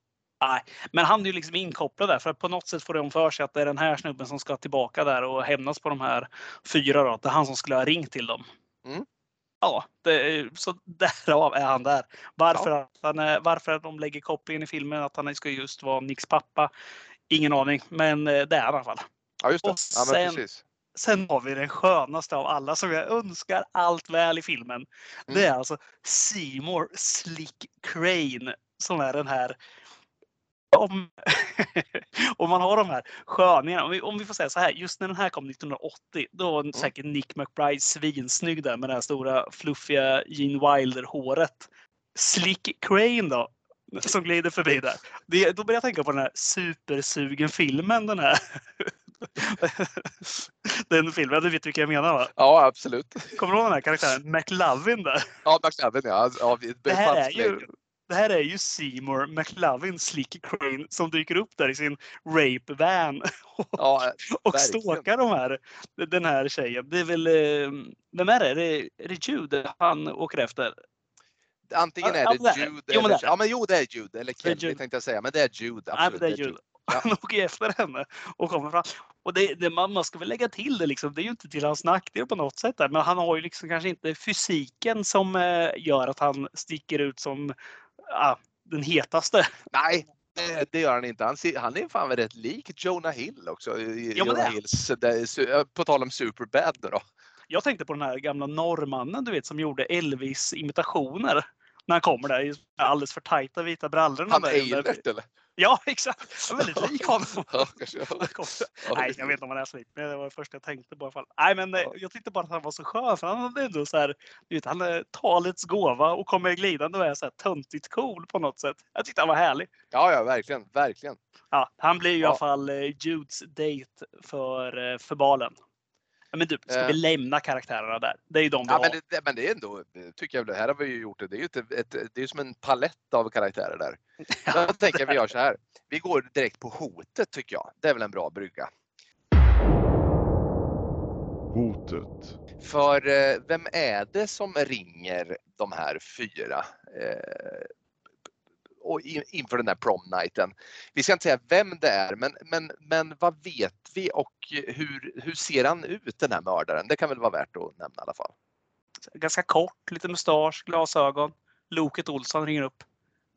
Men han är ju liksom inkopplad där för att på något sätt får de för sig att det är den här snubben som ska tillbaka där och hämnas på de här fyra. Då. Det är han som skulle ha ringt till dem. Mm. Ja, det, så därav är han där. Varför, att han är, varför de lägger kopplingen i filmen att han ska just vara Nicks pappa. Ingen aning, men eh, det är han i alla fall. Ja, just det. Och Ja, sen- precis. Sen har vi den skönaste av alla som jag önskar allt väl i filmen. Det är Mm. alltså Seymour Slick Crane som är den här om, om man har de här sköningarna, om vi, om vi får säga så här, just när den här kom 1980, då var säkert Nick McBride svinsnygg där med det här stora fluffiga Gene Wilder-håret. Slick Crane då, som glider förbi där. Det, då börjar jag tänka på den här supersugen-filmen, den här. den filmen, du vet vilka jag menar va? Ja, absolut. Kommer du ihåg den här karaktären? McLovin där? Ja, McLovin ja. ja det, här är ju, det här är ju Seymour McLovin, Slick Crane, som dyker upp där i sin rape van och, ja, och stalkar de här, den här tjejen. Det är väl, eh, vem är det? Det, är det Jude han åker efter? Antingen är det Jude eller, ja, men jo, det är Jude eller Kelly tänkte jag säga, men det är Jude. Absolut, Nej, det är Jude. Ja. Han åker efter henne och kommer fram. Och det, det, man, man ska väl lägga till det, liksom. det är ju inte till hans nackdel på något sätt. Där. Men han har ju liksom kanske inte fysiken som eh, gör att han sticker ut som ah, den hetaste. Nej, det gör han inte. Han, han är fan rätt lik Jonah Hill också. Ja, Jonah Hills, där, på tal om Superbad då. Jag tänkte på den här gamla norrmannen du vet som gjorde Elvis imitationer. När han kommer där i alldeles för tajta vita brallorna. Han Eilert eller? Ja, exakt. Jag är väldigt lik honom. ja, Nej, jag vet inte om han är så lik, men det var det första jag tänkte på. I alla fall. Nej, men ja. jag tyckte bara att han var så skön. För han hade ändå så här, vet, han är talets gåva och kommer glidande och är så här töntigt cool på något sätt. Jag tyckte han var härlig. Ja, ja, verkligen, verkligen. Ja, han blir ju ja. i alla fall eh, Judes date för, eh, för balen. Men du, ska vi eh. lämna karaktärerna där? Det är ju de vi ja, har. Men det, men det är ändå, tycker jag, det här har vi ju gjort det. Det är ju ett, ett, det är som en palett av karaktärer där. Jag tänker vi gör så här. Vi går direkt på hotet tycker jag. Det är väl en bra brygga. Hotet. För eh, vem är det som ringer de här fyra? Och inför den där prom-nighten. Vi ska inte säga vem det är, men, men, men vad vet vi och hur, hur ser han ut den här mördaren? Det kan väl vara värt att nämna i alla fall. Ganska kort, lite mustasch, glasögon. Loket Olsson ringer upp.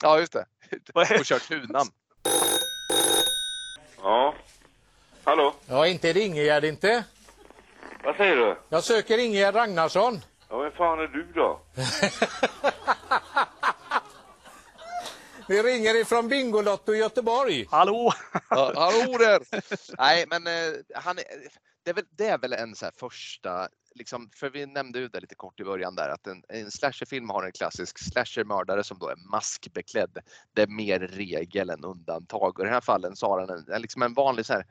Ja, just det. Och kört tunan. Ja. Hallå? Ja, inte är Ingegärd inte. Vad säger du? Jag söker Ingegärd Ragnarsson. Ja, vem fan är du då? Vi ringer ifrån Bingolotto i Göteborg. Hallå! Ja, hallå där! Nej, men eh, han, det, är väl, det är väl en så första, liksom, för vi nämnde ju det lite kort i början där, att en, en slasherfilm har en klassisk slashermördare som då är maskbeklädd. Det är mer regel än undantag och i den här fallen så har han en, liksom en vanlig så här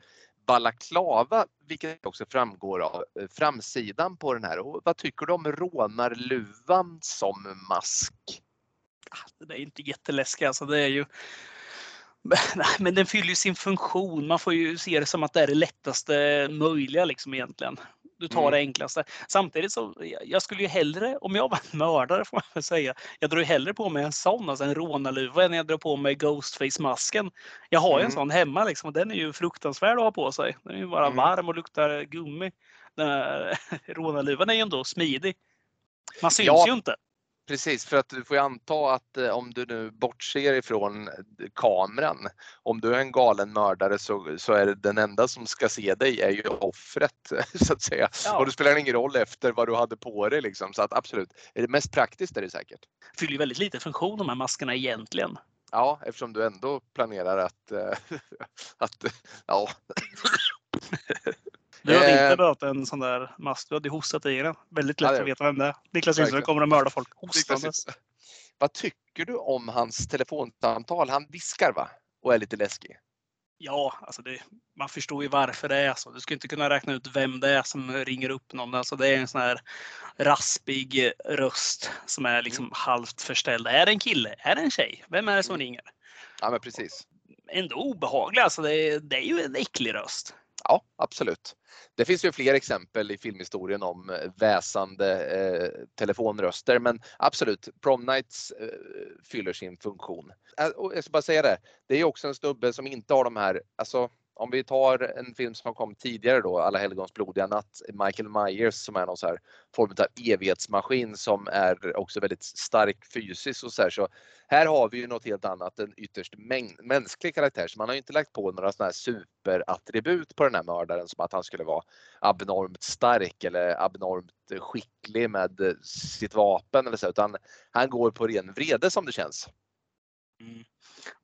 balaklava, vilket också framgår av eh, framsidan på den här. Och vad tycker du om rånarluvan som mask? Det är inte jätteläskigt. Alltså, det är ju... Men den fyller ju sin funktion. Man får ju se det som att det är det lättaste möjliga liksom egentligen. Du tar mm. det enklaste. Samtidigt så, jag skulle ju hellre, om jag var en mördare får man väl säga, jag drar ju hellre på mig en sån, alltså en rånarluva, än jag drar på mig Ghostface-masken. Jag har ju mm. en sån hemma liksom och den är ju fruktansvärd att ha på sig. Den är ju bara mm. varm och luktar gummi. rånarluvan är ju ändå smidig. Man syns ja. ju inte. Precis, för att du får ju anta att eh, om du nu bortser ifrån kameran, om du är en galen mördare så, så är den enda som ska se dig är ju offret så att säga. Ja. Och det spelar ingen roll efter vad du hade på dig liksom. Så att absolut, är det mest praktiskt är det säkert. Fyller ju väldigt lite funktion de här maskerna egentligen. Ja, eftersom du ändå planerar att, äh, att ja. Du hade inte eh, behövt en sån där mask. Du hade hostat i den. Väldigt lätt ja, att veta vem det är. Niklas Lindström kommer att mörda folk hostandes. Vad tycker du om hans telefonsamtal? Han viskar va? Och är lite läskig. Ja, alltså det, man förstår ju varför det är så. Du ska inte kunna räkna ut vem det är som ringer upp någon. Alltså det är en sån här raspig röst som är liksom mm. halvt förställd. Är det en kille? Är det en tjej? Vem är det som mm. ringer? Ja, men precis. Ändå obehaglig. Alltså det, det är ju en äcklig röst. Ja, absolut. Det finns ju fler exempel i filmhistorien om eh, väsande eh, telefonröster men absolut, Prom Nights eh, fyller sin funktion. Äh, och jag ska bara säga det, det är också en snubbe som inte har de här, alltså om vi tar en film som kom tidigare då, Alla helgons blodiga natt, Michael Myers som är någon så här form av evighetsmaskin som är också väldigt stark fysiskt och så här. Så här har vi ju något helt annat, en ytterst mänsklig karaktär. Så man har inte lagt på några sådana här superattribut på den här mördaren som att han skulle vara abnormt stark eller abnormt skicklig med sitt vapen eller så, utan han går på ren vrede som det känns. Mm.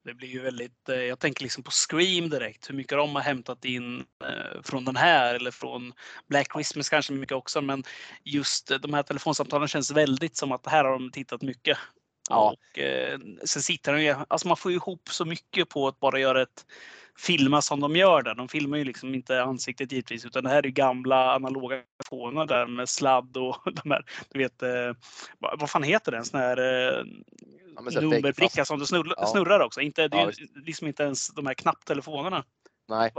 Det blir ju väldigt, eh, jag tänker liksom på Scream direkt, hur mycket de har hämtat in eh, från den här eller från Black Christmas kanske mycket också. Men just eh, de här telefonsamtalen känns väldigt som att här har de tittat mycket. Ja. Och eh, sen sitter de ju, alltså man får ju ihop så mycket på att bara göra ett filma som de gör där. De filmar ju liksom inte ansiktet givetvis utan det här är ju gamla analoga telefoner där med sladd och de här, du vet, eh, vad, fan heter det? En sån här eh, Ja, nummerbricka som du snurrar, Ja. snurrar också. Inte, det är Ja, ju liksom inte ens de här knapptelefonerna. Nej.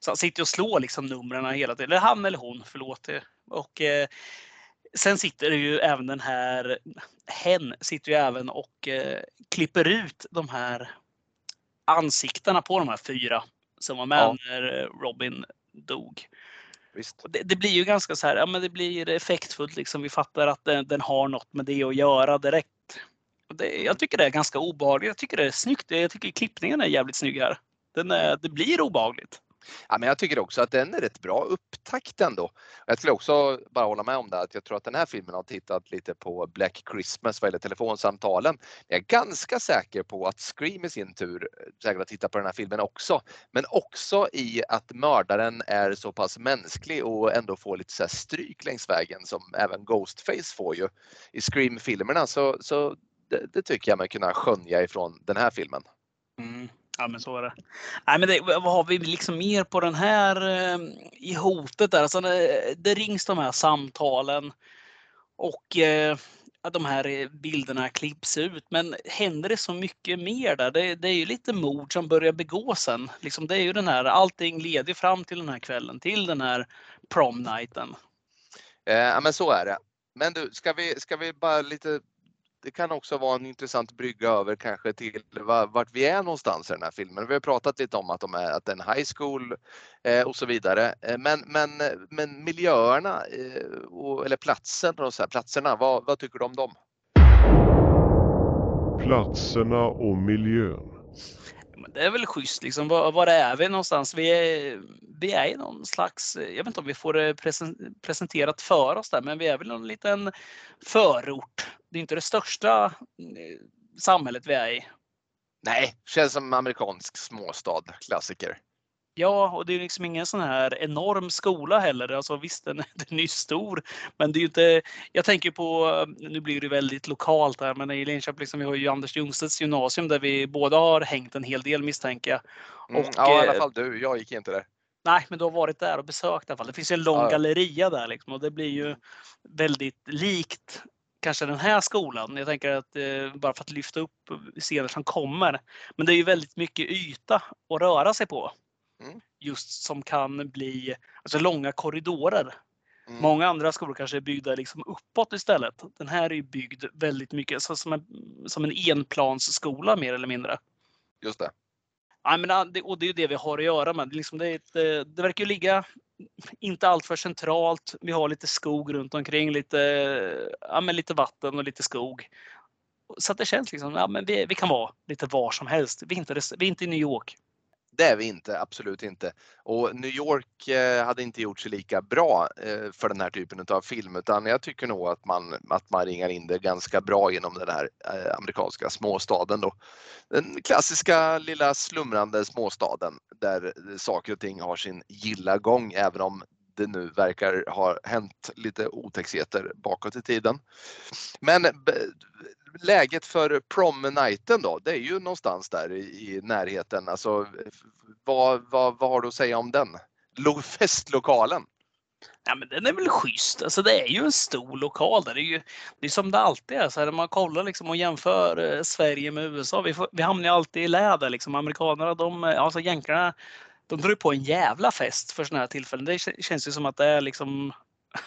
Så han sitter och slår liksom numren hela tiden. Eller han eller hon, förlåt. Och eh, sen sitter ju även den här, hen sitter ju även och eh, klipper ut de här ansiktena på de här fyra som var med Ja. när eh, Robin dog. Det, det blir ju ganska så här, ja men det blir effektfullt liksom. Vi fattar att den, den har något med det att göra direkt. Och det, jag tycker det är ganska obehagligt. Jag tycker det är snyggt. Jag tycker klippningen är jävligt snygg här. Den är, det blir obehagligt. Ja, men jag tycker också att den är rätt bra upptakt ändå. Jag skulle också bara hålla med om det att jag tror att den här filmen har tittat lite på Black Christmas vad gäller telefonsamtalen. Jag är ganska säker på att Scream i sin tur eh, säkert har tittat på den här filmen också. Men också i att mördaren är så pass mänsklig och ändå får lite så här stryk längs vägen som även Ghostface får ju. I Scream-filmerna så, så det, det tycker jag mig kunna skönja ifrån den här filmen. Mm. Ja men så är det. Nej men det, vad har vi liksom mer på den här eh, i hotet där? Alltså, det, det rings de här samtalen och eh, att de här eh, bilderna klipps ut. Men händer det så mycket mer där? Det, det är ju lite mord som börjar begås sen. Liksom, det är ju den här, allting leder fram till den här kvällen, till den här prom nighten. Eh, Ja men så är det. Men du, ska vi, ska vi bara lite det kan också vara en intressant brygga över kanske till vart vi är någonstans i den här filmen. Vi har pratat lite om att, de är, att det är en high school eh, och så vidare. Eh, men, men, men miljöerna eh, och, eller platsen och så här, platserna, vad, vad tycker du om dem? Platserna och miljön. Men det är väl schysst liksom. Var, var är vi någonstans? Vi är, vi är i någon slags, jag vet inte om vi får eh, det presenterat för oss där, men vi är väl någon liten förort. Det är inte det största eh, samhället vi är i. Nej, känns som amerikansk småstad, klassiker. Ja, och det är liksom ingen sån här enorm skola heller. Alltså visst, den, den är ju stor, men det är ju inte. Jag tänker på, nu blir det väldigt lokalt här, men i Linköping, liksom, vi har ju Anders Ljungstedts gymnasium där vi båda har hängt en hel del misstänker jag. Mm, Och, ja, i alla eh, fall du. Jag gick inte där. Nej, men du har varit där och besökt i alla fall. Det finns ju en lång Ja, ja. galleria där liksom, och det blir ju väldigt likt kanske den här skolan. Jag tänker att eh, bara för att lyfta upp scener som kommer. Men det är ju väldigt mycket yta att röra sig på. Mm. Just som kan bli alltså långa korridorer. Mm. Många andra skolor kanske är byggda liksom uppåt istället. Den här är ju byggd väldigt mycket så som en, som en enplansskola mer eller mindre. Just det. Ja, men, ah, det, och det är ju det vi har att göra med. Liksom, det, ett, eh, det verkar ligga inte allt för centralt. Vi har lite skog runt omkring, lite, ja, men lite vatten och lite skog. Så att det känns liksom, ja, men vi, vi kan vara lite var som helst. Vi är inte, vi är inte i New York. Det är vi inte, absolut inte. Och New York eh, hade inte gjort sig lika bra eh, för den här typen av film utan jag tycker nog att man, att man ringar in det ganska bra genom den här eh, amerikanska småstaden då. Den klassiska lilla slumrande småstaden där saker och ting har sin gilla gång även om det nu verkar ha hänt lite otäckheter bakåt i tiden. Men läget för prom-nighten då, det är ju någonstans där i, närheten. Alltså, vad, vad, vad har du att säga om den? Festlokalen? Ja, men den är väl schysst. Alltså, det är ju en stor lokal. Där. Det är ju det är som det alltid är. Så här, när man kollar liksom och jämför eh, Sverige med USA. Vi, får, vi hamnar ju alltid i läder. Liksom. Amerikanerna, de, alltså jänkarna, de drar ju på en jävla fest för sådana här tillfällen. Det känns ju som att det är liksom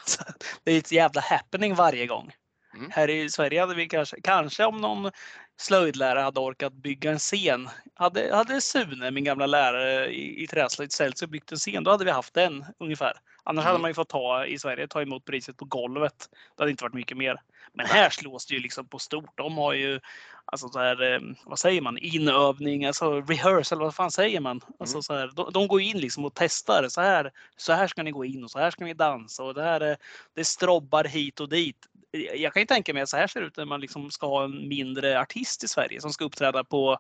det är ett jävla happening varje gång. Mm. Här i Sverige hade vi kanske, kanske om någon slöjdlärare hade orkat bygga en scen. Hade, hade Sune, min gamla lärare i, i träslöjd, ställt sig och byggt en scen, då hade vi haft den ungefär. Annars hade Mm. man ju fått ta i Sverige, ta emot priset på golvet. Det hade inte varit mycket mer. Men här slås det ju liksom på stort. De har ju, alltså så här, eh, vad säger man, inövning, alltså rehearsal, vad fan säger man? Alltså Mm. så här, de, de går in liksom och testar. Så här, så här ska ni gå in och så här ska ni dansa och det här är, det strobbar hit och dit. Jag kan ju tänka mig att så här ser det ut när man liksom ska ha en mindre artist i Sverige som ska uppträda på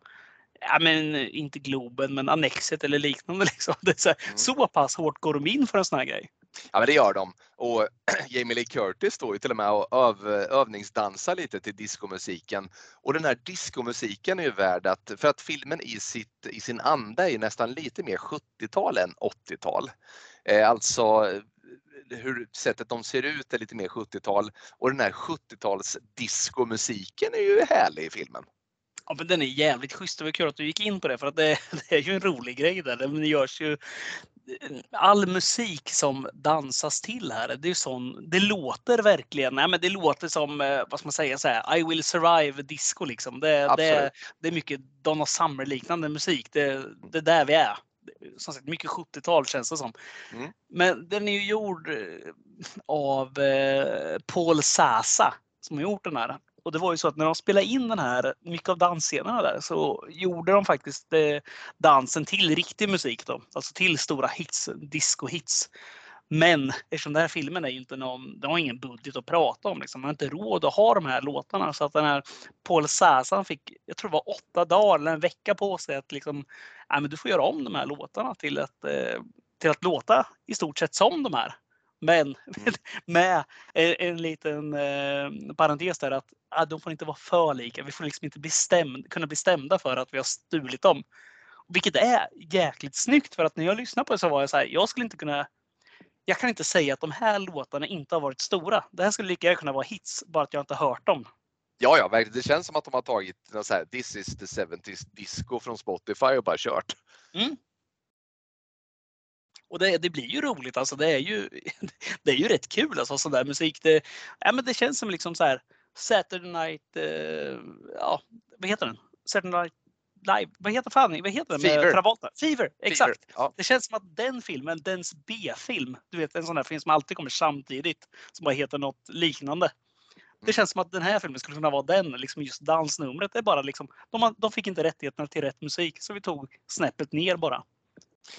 Ja, men inte Globen, men Annexet eller liknande. Liksom. Det är så, här, Mm. så pass hårt går de in för en sån här grej. Ja men det gör de. Och Jamie Lee Curtis står ju till och med och öv, övningsdansar lite till diskomusiken. Och den här diskomusiken är ju värd att, för att filmen i, sitt, i sin anda är nästan lite mer 70-tal än 80-tal. Eh, alltså hur sättet de ser ut är lite mer 70-tal och den här 70-tals diskomusiken är ju härlig i filmen. Ja, men den är jävligt schysst. Det var kul att du gick in på det för att det, det är ju en rolig grej där. Det görs ju all musik som dansas till här. Det är sån, det låter verkligen, nej men det låter som, eh, vad ska man säga, så här, I will survive disco liksom. Det, det, det är mycket Donna Summer liknande musik. Det, det är där vi är. Som sagt, mycket 70-tal känns det som. Mm. Men den är ju gjord eh, av eh, Paul Sasa som har gjort den här. Och det var ju så att när de spelade in den här, mycket av dansscenerna där, så gjorde de faktiskt eh, dansen till riktig musik då. Alltså till stora hits, disco-hits. Men eftersom den här filmen är inte någon, den har ingen budget att prata om. Liksom. Man har inte råd att ha de här låtarna. Så att den här Paul Sasa fick, jag tror det var åtta dagar eller en vecka på sig att liksom, ja, men du får göra om de här låtarna till att, eh, till att låta i stort sett som de här. Men med en, en liten eh, parentes där att ah, de får inte vara för lika. Vi får liksom inte bli stämd, kunna bli stämda för att vi har stulit dem. Vilket är jäkligt snyggt för att när jag lyssnade på det så var jag så här, jag skulle inte kunna jag kan inte säga att de här låtarna inte har varit stora. Det här skulle lika gärna kunna vara hits, bara att jag inte hört dem. Ja, ja, verkligen. Det känns som att de har tagit något så här, This is the 70s disco från Spotify och bara kört. Och det, det blir ju roligt alltså. Det är ju, det är ju rätt kul alltså sån där musik. Det, ja, men det känns som liksom så här Saturday Night, eh, ja vad heter den? Saturday Night Live, vad heter fan, vad heter den? Fever. Travolta? Fever, exakt. Fever. Ja. Det känns som att den filmen, dens B-film, du vet en sån där film som alltid kommer samtidigt, som bara heter något liknande. Det Mm. känns som att den här filmen skulle kunna vara den, liksom just dansnumret. Är bara liksom, de, de fick inte rättigheterna till rätt musik, så vi tog snäppet ner bara.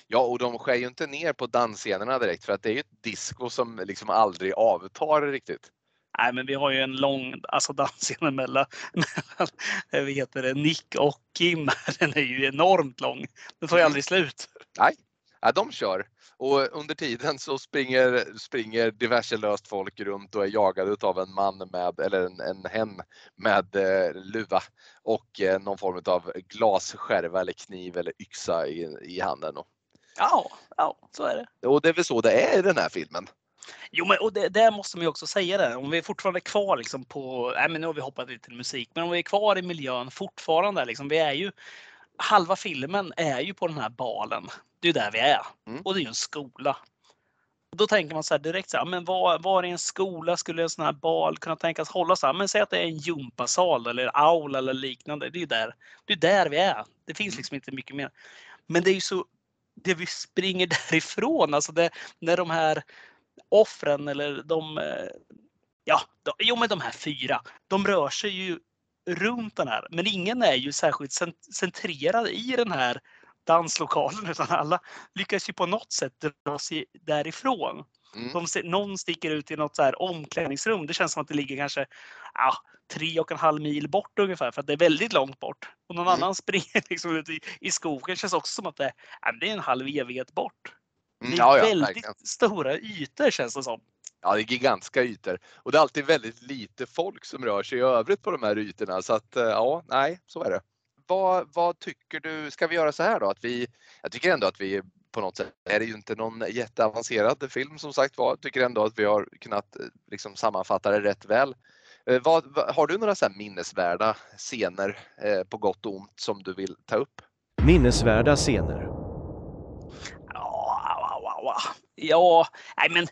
Ja, och de skär ju inte ner på dansscenerna direkt för att det är ju ett disco som liksom aldrig avtar riktigt. Nej, men vi har ju en lång alltså dansscen mellan, mellan eh, heter det, Nick och Kim. Den är ju enormt lång. Den tar ju Mm. aldrig slut. Ja, de kör. Och under tiden så springer, springer diverse löst folk runt och är jagade av en man med, eller en, en hen med eh, luva och eh, någon form av glasskärva eller kniv eller yxa i, i handen. Och, Ja, ja, så är det. och det är väl så det är i den här filmen. Jo, men och det, där måste man ju också säga det. Om vi är fortfarande kvar liksom på, nej men nu har vi hoppat lite till musik, men om vi är kvar i miljön fortfarande, liksom, vi är ju, halva filmen är ju på den här balen. Det är ju där vi är. Mm. Och det är ju en skola. Då tänker man så här direkt, så här, men var, var i en skola skulle en sån här bal kunna tänkas hålla? Så här, men säg att det är en gympasal eller aula eller liknande. Det är ju där, det är där vi är. Det finns Mm. liksom inte mycket mer. Men det är ju så, det vi springer därifrån, alltså det, när de här offren eller de, eh, ja, de, jo men de här fyra, de rör sig ju runt den här. Men ingen är ju särskilt cent- centrerad i den här danslokalen utan alla lyckas ju på något sätt dra sig därifrån. Mm. De någon sticker ut i något så här omklädningsrum. Det känns som att det ligger kanske ja, tre och en halv mil bort ungefär för att det är väldigt långt bort. Och någon Mm. annan springer liksom ut i, i skogen. Det känns också som att det, ja, det är en halv evighet bort. Det Mm, är Ja, ja, väldigt verkligen. stora ytor känns det som. Ja, det är gigantiska ytor och det är alltid väldigt lite folk som rör sig i övrigt på de här ytorna så att eh, ja, nej, så är det. Vad, vad tycker du? Ska vi göra så här då? Att vi, jag tycker ändå att vi på något sätt, är det ju inte någon jätteavancerad film som sagt var, tycker ändå att vi har kunnat eh, liksom sammanfatta det rätt väl. Eh, Vad, vad, har du några så här minnesvärda scener eh, på gott och ont som du vill ta upp? Minnesvärda scener. Ja, nej men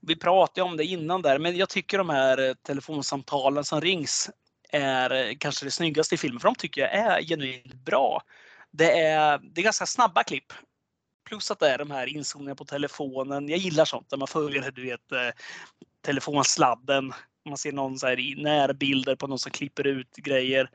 vi pratade ju om det innan där, men jag tycker de här eh, telefonsamtalen som rings är eh, kanske det snyggaste i filmen, för de tycker jag är genuint bra. Det är, det är ganska snabba klipp. Plus att det är de här inzoomningarna på telefonen. Jag gillar sånt där man följer du vet, eh, telefonsladden. Man ser någon så här i närbilder på någon som klipper ut grejer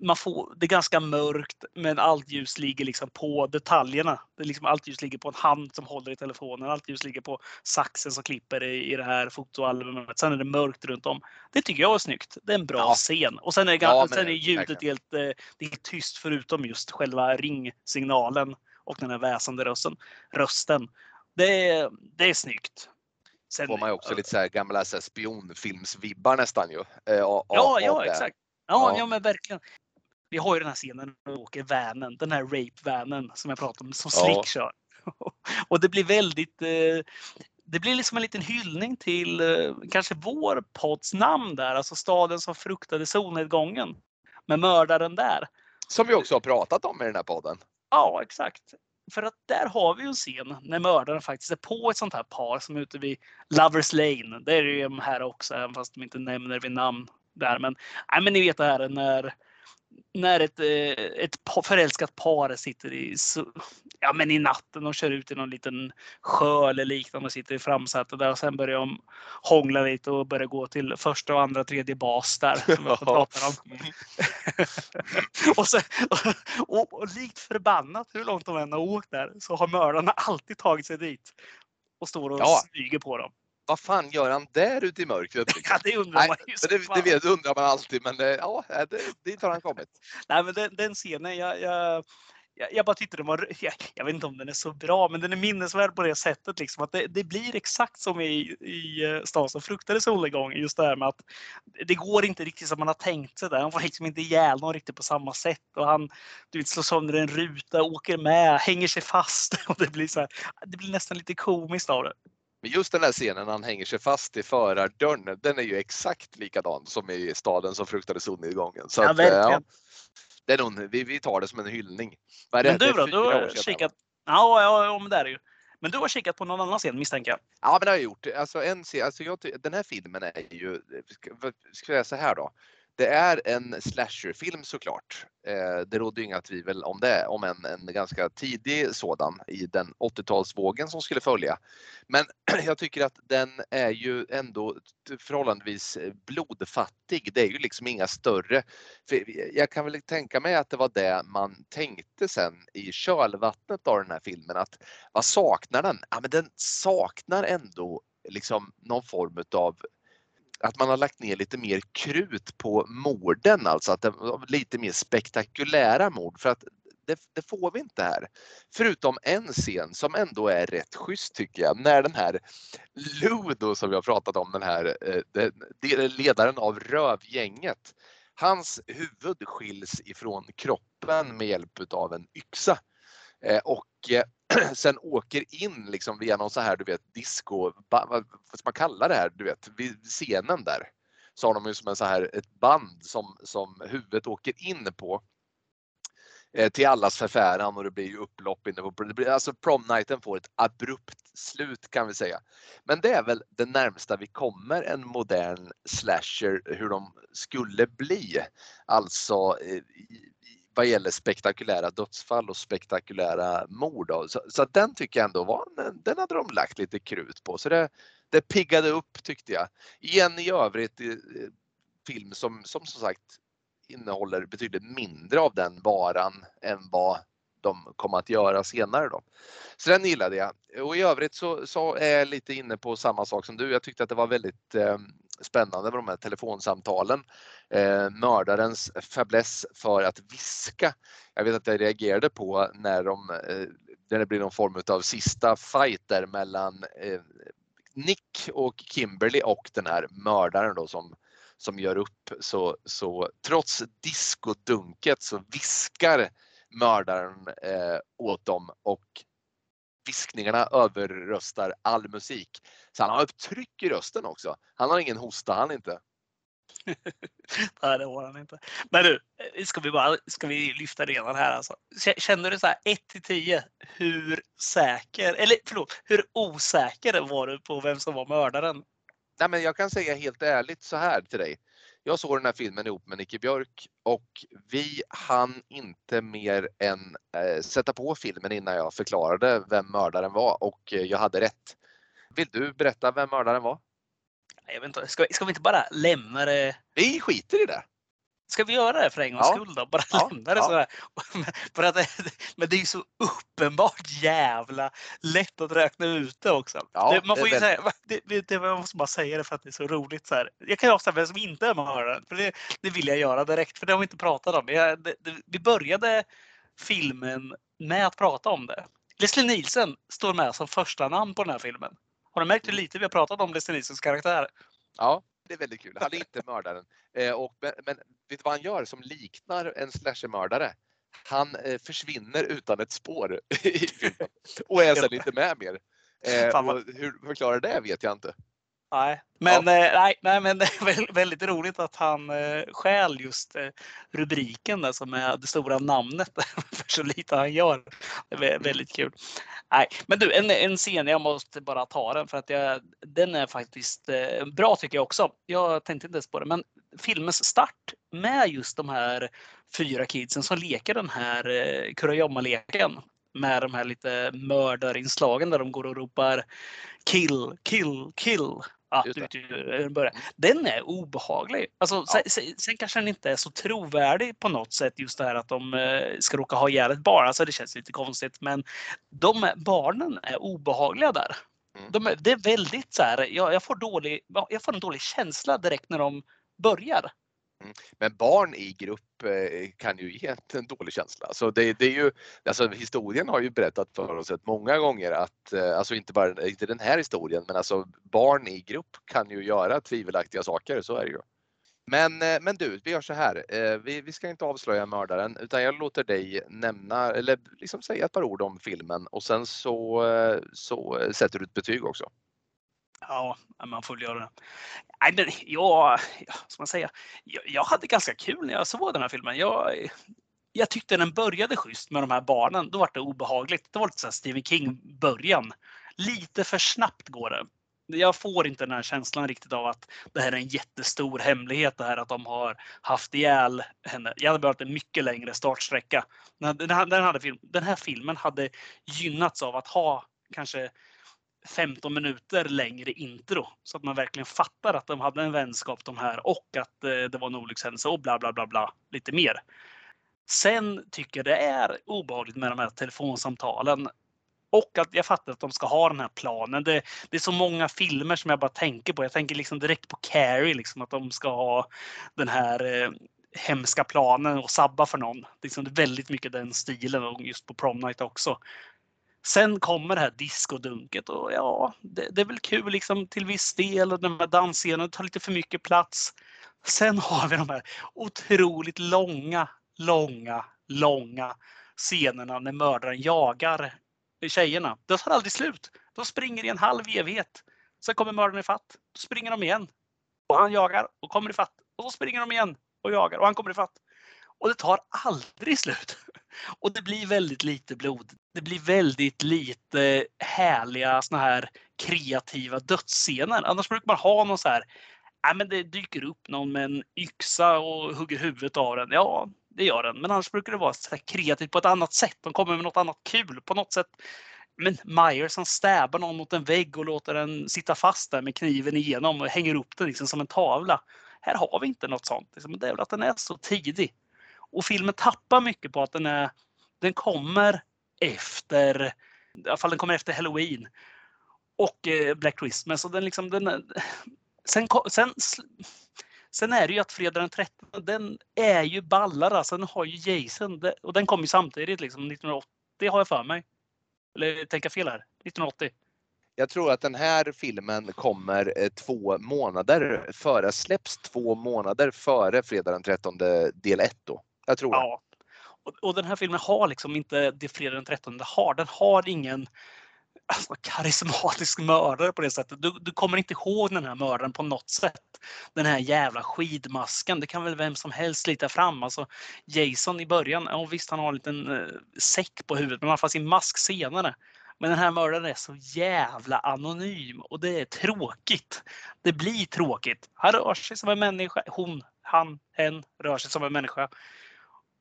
man får, det är ganska mörkt men allt ljus ligger liksom på detaljerna. Det är liksom, allt ljus ligger på en hand som håller i telefonen. Allt ljus ligger på saxen som klipper i, i det här fotoalbumet. Sen är det mörkt runt om. Det tycker jag är snyggt. Det är en bra Ja. scen. Och sen är, Ja, sen är ljudet helt, eh, det är tyst förutom just själva ringsignalen och den här väsande rösten. rösten. Det, det är snyggt. Sen, får man ju också lite så här gamla så här spionfilmsvibbar nästan ju. av- Ja, av ja exakt. Ja, Ja. ja, men verkligen. Vi har ju den här scenen när de åker vanen, den här rape-vanen som jag pratade om, som Ja. Slick kör. Och det blir väldigt, eh, det blir liksom en liten hyllning till eh, kanske vår podds namn där, alltså staden som fruktade solnedgången. Med mördaren där. Som vi också har pratat om i den här podden. Ja, exakt. För att där har vi ju en scen när mördaren faktiskt är på ett sånt här par som är ute vid Lovers Lane. Det är det ju de här också, även fast de inte nämner vid namn där. Men, nej, men ni vet det här när, när ett, eh, ett förälskat par sitter i, ja, men i natten och kör ut i någon liten sjö eller liknande och sitter i framsätet där och sen börjar de hångla lite och börjar gå till första och andra tredje bas där. Som vi pratar om. och, sen, och, och likt förbannat hur långt de än har åkt där så har mördarna alltid tagit sig dit. Och står och Ja. smyger på dem. Vad fan gör han där ute i mörkret? liksom? Ja, det undrar Nej, man ju. det, som det, fan. vet, det undrar man alltid, men eh, ja, det, dit har han kommit. Nej, men den, den scenen, jag, jag, jag, bara tyckte den var, jag, jag vet inte om den är så bra, men den är minnesvärd på det sättet. Liksom, att det, det blir exakt som i, i eh, Stan som fruktade solnedgången. Just det här med att det går inte riktigt som man har tänkt sig. Där. Han får liksom inte ihjäl någon riktigt på samma sätt. Och han du vet, slår sönder en ruta, åker med, hänger sig fast. Och det, blir så här, det blir nästan lite komiskt av det. Men just den här scenen när han hänger sig fast i förardörren, den är ju exakt likadan som i staden som fruktade solnedgången. Så Ja, att, eh, ja, det är nog, vi, vi tar det som en hyllning. Men du då? Du har kikat? Ja, ja, ja, men det är det ju. Men du har kikat på någon annan scen misstänker jag. Ja, men det har jag gjort. Alltså, en, alltså jag, den här filmen är ju, ska, ska jag säga så här då? Det är en slasherfilm såklart. Eh, det råder ju inga tvivel om det, om en, en ganska tidig sådan i den 80-talsvågen som skulle följa. Men jag tycker att den är ju ändå förhållandevis eh, blodfattig. Det är ju liksom inga större. Jag kan väl tänka mig att det var det man tänkte sen i kölvattnet av den här filmen. Att vad saknar den? Ja, men den saknar ändå liksom någon form utav att man har lagt ner lite mer krut på morden, alltså att det var lite mer spektakulära mord för att det, det får vi inte här. Förutom en scen som ändå är rätt schysst tycker jag, när den här Ludo som vi har pratat om, den här eh, den- ledaren av rövgänget, hans huvud skiljs ifrån kroppen med hjälp av en yxa. Eh, och eh, sen åker in liksom via någon så här, du vet, disco, vad vad ska man kalla det här, du vet, vid scenen där. Så har de ju som en så här, ett band som, som huvudet åker in på. Eh, till allas förfäran och det blir ju upplopp inne på, det blir, alltså prom nighten får ett abrupt slut kan vi säga. Men det är väl det närmsta vi kommer en modern slasher hur de skulle bli. Alltså eh, vad gäller spektakulära dödsfall och spektakulära mord. Så, så att den tycker jag ändå var, den hade de lagt lite krut på. Så det, det piggade upp tyckte jag. I en i övrigt eh, film som, som som sagt innehåller betydligt mindre av den varan än vad de kommer att göra senare då. Så den gillade jag. Och i övrigt så, så är jag lite inne på samma sak som du. Jag tyckte att det var väldigt eh, spännande med de här telefonsamtalen. Eh, mördarens fäbless för att viska. Jag vet att jag reagerade på när, de, eh, när det blir någon form av sista fight där mellan eh, Nick och Kimberly och den här mördaren då som, som gör upp. Så, så trots diskodunket så viskar mördaren eh, åt dem och viskningarna överröstar all musik. Så han har ett tryck i rösten också. Han har ingen hosta han inte. Nej, det har han inte. Men du, eh, ska vi, bara, ska vi lyfta redan här alltså. Känner du så här 1 till 10 hur säker, eller förlåt, hur osäker var du på vem som var mördaren? Nej, men jag kan säga helt ärligt så här till dig. Jag såg den här filmen ihop med Nicke Björk och vi hann inte mer än eh, sätta på filmen innan jag förklarade vem mördaren var och eh, jag hade rätt. Vill du berätta vem mördaren var? Jag vet inte, ska, vi- ska vi inte bara lämna det? Vi skiter i det. Ska vi göra det för en gångs Ja. skull då? Bara Ja, lämna det ja. så här. För att, det- men det är ju så uppenbart jävla lätt att räkna ut det också. Ja, det, man det får är ju säga, det, det, det, måste bara säga det för att det är så roligt. Så här. Jag kan ju avslöja vem som inte är mördaren. För det, det vill jag göra direkt, för det har vi inte pratat om. Jag, det, det, vi började filmen med att prata om det. Leslie Nielsen står med som första namn på den här filmen. Har du märkt hur lite vi har pratat om Leslie Nielsens karaktär? Ja, det är väldigt kul. Han är inte mördaren. Eh, och, men, men vet du vad han gör som liknar en slashermördare? Han eh, försvinner utan ett spår i filmen och är sen inte med mer. Eh, och hur förklarar det vet jag inte. Nej, men, eh, nej, nej, men det är väl- väldigt roligt att han eh, stjäl just eh, rubriken där som är det stora namnet för så lite han gör. Det är vä- väldigt kul. Nej, men du, en, en scen, jag måste bara ta den för att jag, den är faktiskt eh, bra tycker jag också. Jag tänkte inte ens på det, men filmens start med just de här fyra kidsen som leker den här eh, kurragömma-leken med de här lite mördarinslagen där de går och ropar kill, kill, kill. Ja, Just du vet ju den är obehaglig. Alltså, sen, sen, sen kanske den inte är så trovärdig på något sätt just det här att de eh, ska råka ha ihjäl ett barn. Alltså, det känns lite konstigt. Men de barnen är obehagliga där. Mm. De är, det är väldigt så här, jag, jag, får dålig, jag får en dålig känsla direkt när de börjar. Mm. Men barn i grupp eh, kan ju ge en dålig känsla. Så det, det är ju, alltså historien har ju berättat för oss att många gånger att, eh, alltså inte bara inte den här historien, men alltså barn i grupp kan ju göra tvivelaktiga saker, så är det ju. Men, eh, men du, vi gör så här. Vi, vi ska inte avslöja mördaren utan jag låter dig nämna eller liksom säga ett par ord om filmen och sen så, så sätter du ett betyg också. Ja, man får väl göra det. Nej, men jag, ja, ska man säga? Jag, jag hade ganska kul när jag såg den här filmen. Jag, jag tyckte den började schysst med de här barnen. Då var det obehagligt. Det var lite så Stephen King-början. Lite för snabbt går det. Jag får inte den här känslan riktigt av att det här är en jättestor hemlighet. Det här att de har haft ihjäl henne. Jag hade behövt en mycket längre startsträcka. Den, den, här- den, hade film, den här filmen hade gynnats av att ha kanske 15 minuter längre intro så att man verkligen fattar att de hade en vänskap de här och att eh, det var en olyckshändelse och bla bla bla bla lite mer. Sen tycker jag det är obehagligt med de här telefonsamtalen och att jag fattar att de ska ha den här planen. Det, det är så många filmer som jag bara tänker på. Jag tänker liksom direkt på Carrie, liksom att de ska ha den här eh, hemska planen och sabba för någon. Liksom det är väldigt mycket den stilen och just på prom night också. Sen kommer det här diskodunket och ja, det, det är väl kul liksom till viss del och den här dansscenen tar lite för mycket plats. Sen har vi de här otroligt långa, långa, långa scenerna när mördaren jagar tjejerna. Det tar aldrig slut. De springer i en halv evighet. Sen kommer mördaren i fatt. Då springer de igen. Och han jagar och kommer i fatt. Och så springer de igen och jagar och han kommer i fatt. Och det tar aldrig slut. Och det blir väldigt lite blod. Det blir väldigt lite härliga såna här kreativa dödsscener. Annars brukar man ha någon så här. Nej, men det dyker upp någon med en yxa och hugger huvudet av den. Ja, det gör den. Men annars brukar det vara så här kreativt på ett annat sätt. De kommer med något annat kul på något sätt. Men Myers han stäbar någon mot en vägg och låter den sitta fast där med kniven igenom och hänger upp den liksom som en tavla. Här har vi inte något sånt. Liksom. Det är väl att den är så tidig. Och filmen tappar mycket på att den är den kommer efter, i alla fall den kommer efter Halloween och eh, Black Christmas. Och den liksom, den, är- sen, sen, sen är det ju att fredag den 13, den är ju ballare. Alltså den har ju Jason och den kom ju samtidigt liksom 1980 har jag för mig. Eller tänker jag fel här? 1980. Jag tror att den här filmen kommer eh, två månader före, släpps två månader före fredag den 13 del 1 då. Jag tror. Ja. Och, och den här filmen har liksom inte det fredag den 13 har. Den har ingen alltså, karismatisk mördare på det sättet. Du, du kommer inte ihåg den här mördaren på något sätt. Den här jävla skidmasken, det kan väl vem som helst slita fram. Alltså, Jason i början, ja visst han har en liten eh, säck på huvudet, men han får sin mask senare. Men den här mördaren är så jävla anonym och det är tråkigt. Det blir tråkigt. Han rör sig som en människa. Hon, han, hen rör sig som en människa.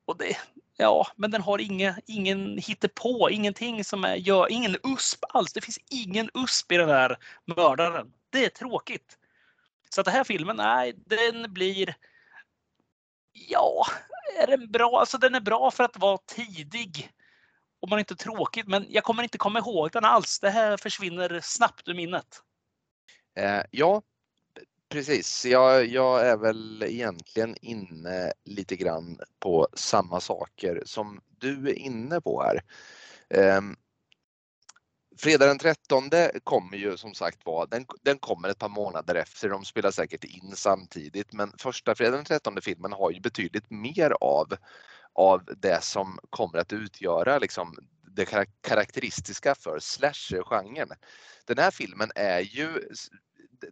Och det, ja, men den har inga, ingen hittepå, ingenting som är, gör, ingen USP alls. Det finns ingen USP i den här mördaren. Det är tråkigt. Så att den här filmen, nej, den blir Ja, är den bra? Alltså den är bra för att vara tidig. Om man inte tråkigt, men jag kommer inte komma ihåg den alls. Det här försvinner snabbt ur minnet. Eh, ja, precis. Jag, jag är väl egentligen inne lite grann på samma saker som du är inne på här. Um, Fredag den 13 kommer ju som sagt vara, den, den kommer ett par månader efter. De spelar säkert in samtidigt, men första fredag den 13 filmen har ju betydligt mer av, av det som kommer att utgöra liksom det karaktäristiska för slasher-genren. Den här filmen är ju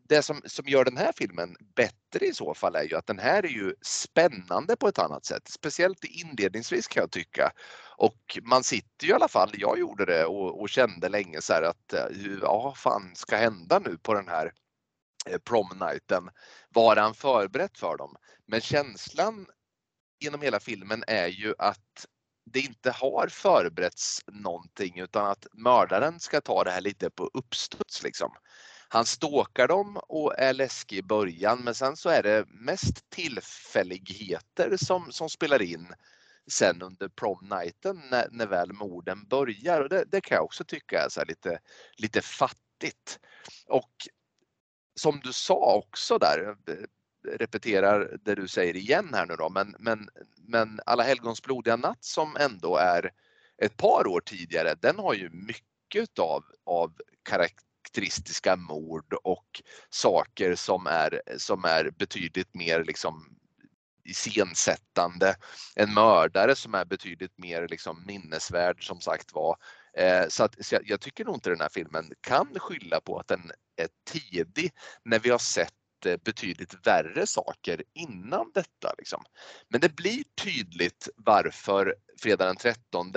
det som, som gör den här filmen bättre i så fall är ju att den här är ju spännande på ett annat sätt. Speciellt inledningsvis kan jag tycka. Och man sitter ju i alla fall, jag gjorde det och, och kände länge så här att eh, ja, fan ska hända nu på den här eh, promnighten? Var han förberett för dem? Men känslan genom hela filmen är ju att det inte har förberetts någonting utan att mördaren ska ta det här lite på uppstuds liksom. Han stalkar dem och är läskig i början men sen så är det mest tillfälligheter som, som spelar in sen under prom-nighten när, när väl morden börjar. Och det, det kan jag också tycka är så lite, lite fattigt. Och som du sa också där, repeterar det du säger igen här nu då, men, men, men Alla helgons blodiga natt som ändå är ett par år tidigare, den har ju mycket av, av karaktäristiska mord och saker som är, som är betydligt mer liksom iscensättande. En mördare som är betydligt mer liksom minnesvärd som sagt var. Eh, så, att, så jag, jag, tycker nog inte den här filmen kan skylla på att den är tidig när vi har sett Eh, betydligt värre saker innan detta. Liksom. Men det blir tydligt varför fredag den 13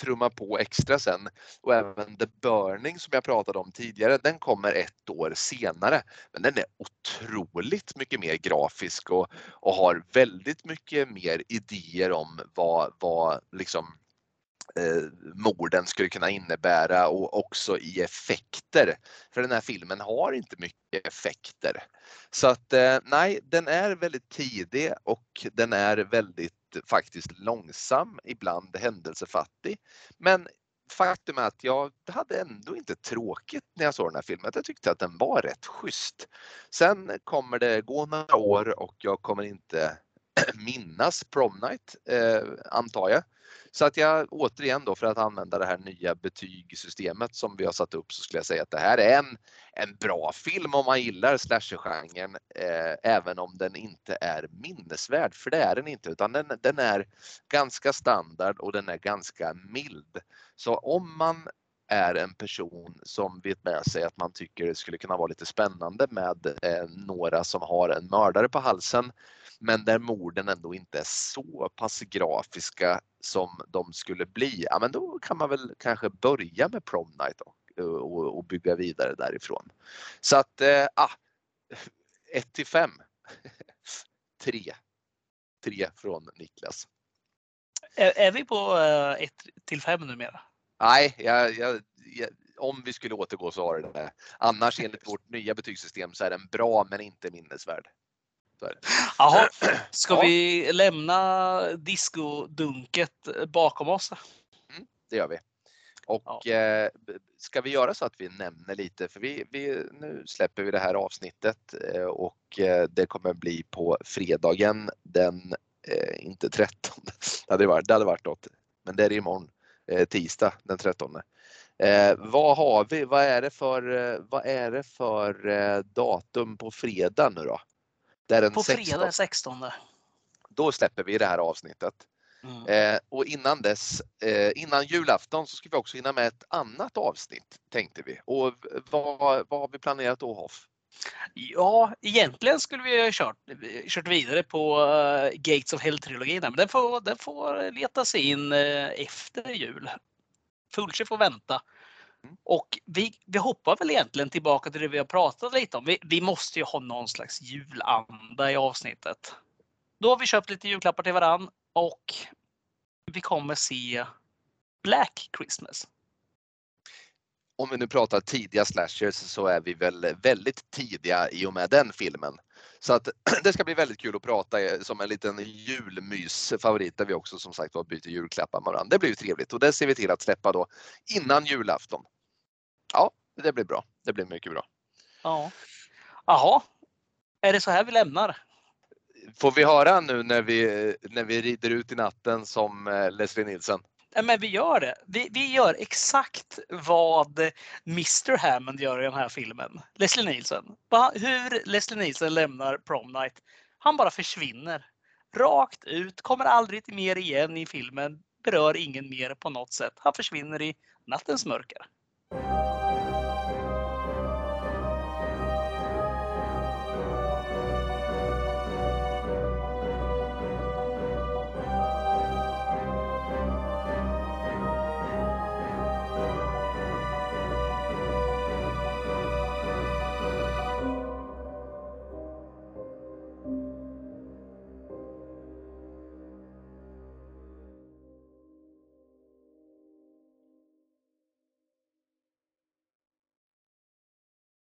trummar på extra sen och även The Burning som jag pratade om tidigare, den kommer ett år senare. Men den är otroligt mycket mer grafisk och, och har väldigt mycket mer idéer om vad, vad liksom Eh, morden skulle kunna innebära och också i effekter. För den här filmen har inte mycket effekter. Så att eh, nej, den är väldigt tidig och den är väldigt faktiskt långsam, ibland händelsefattig. Men faktum är att jag hade ändå inte tråkigt när jag såg den här filmen. Jag tyckte att den var rätt schysst. Sen kommer det gå några år och jag kommer inte minnas Prom Night, eh, antar jag. Så att jag återigen då för att använda det här nya betygssystemet som vi har satt upp så skulle jag säga att det här är en, en bra film om man gillar slashergenren eh, även om den inte är minnesvärd, för det är den inte utan den, den är ganska standard och den är ganska mild. Så om man är en person som vet med sig att man tycker det skulle kunna vara lite spännande med eh, några som har en mördare på halsen men där morden ändå inte är så pass grafiska som de skulle bli, ja men då kan man väl kanske börja med Prom Night och, och, och bygga vidare därifrån. Så att, eh, ah, 1 till 5. 3. 3 från Niklas. Är, är vi på 1 eh, till 5 numera? Nej, jag, jag, jag, om vi skulle återgå så har det det. Annars enligt vårt nya betygssystem så är den bra men inte minnesvärd. Jaha, ska ja. vi lämna diskodunket bakom oss? Mm, det gör vi. Och ja. eh, ska vi göra så att vi nämner lite, för vi, vi nu släpper vi det här avsnittet eh, och eh, det kommer bli på fredagen den, eh, inte 13, det hade varit, det hade varit något, men det är imorgon, eh, tisdag den 13. Eh, vad har vi? Vad är det för, vad är det för datum på fredag nu då? Det är den på 16. fredag 16. Då släpper vi det här avsnittet. Mm. Eh, och innan dess, eh, innan julafton så ska vi också hinna med ett annat avsnitt tänkte vi. Och vad, vad har vi planerat då Hoff? Ja, egentligen skulle vi ha kört, kört vidare på uh, Gates of Hell-trilogin, men den får, den får leta sig in uh, efter jul. Fulci får vänta. Mm. Och vi, vi hoppar väl egentligen tillbaka till det vi har pratat lite om. Vi, vi måste ju ha någon slags julanda i avsnittet. Då har vi köpt lite julklappar till varann och vi kommer se Black Christmas. Om vi nu pratar tidiga slashers så är vi väl väldigt tidiga i och med den filmen. Så att det ska bli väldigt kul att prata eh, som en liten julmysfavorit där vi också som sagt var byter julklappar med varandra. Det blir ju trevligt och det ser vi till att släppa då innan julafton. Ja, det blir bra. Det blir mycket bra. Ja. Jaha. Är det så här vi lämnar? Får vi höra nu när vi, när vi rider ut i natten som eh, Leslie Nielsen? Men vi gör det. Vi, vi gör exakt vad Mr Hammond gör i den här filmen. Leslie Nielsen. Va- Hur Leslie Nielsen lämnar Prom Night. Han bara försvinner. Rakt ut, kommer aldrig mer igen i filmen. Berör ingen mer på något sätt. Han försvinner i nattens mörker.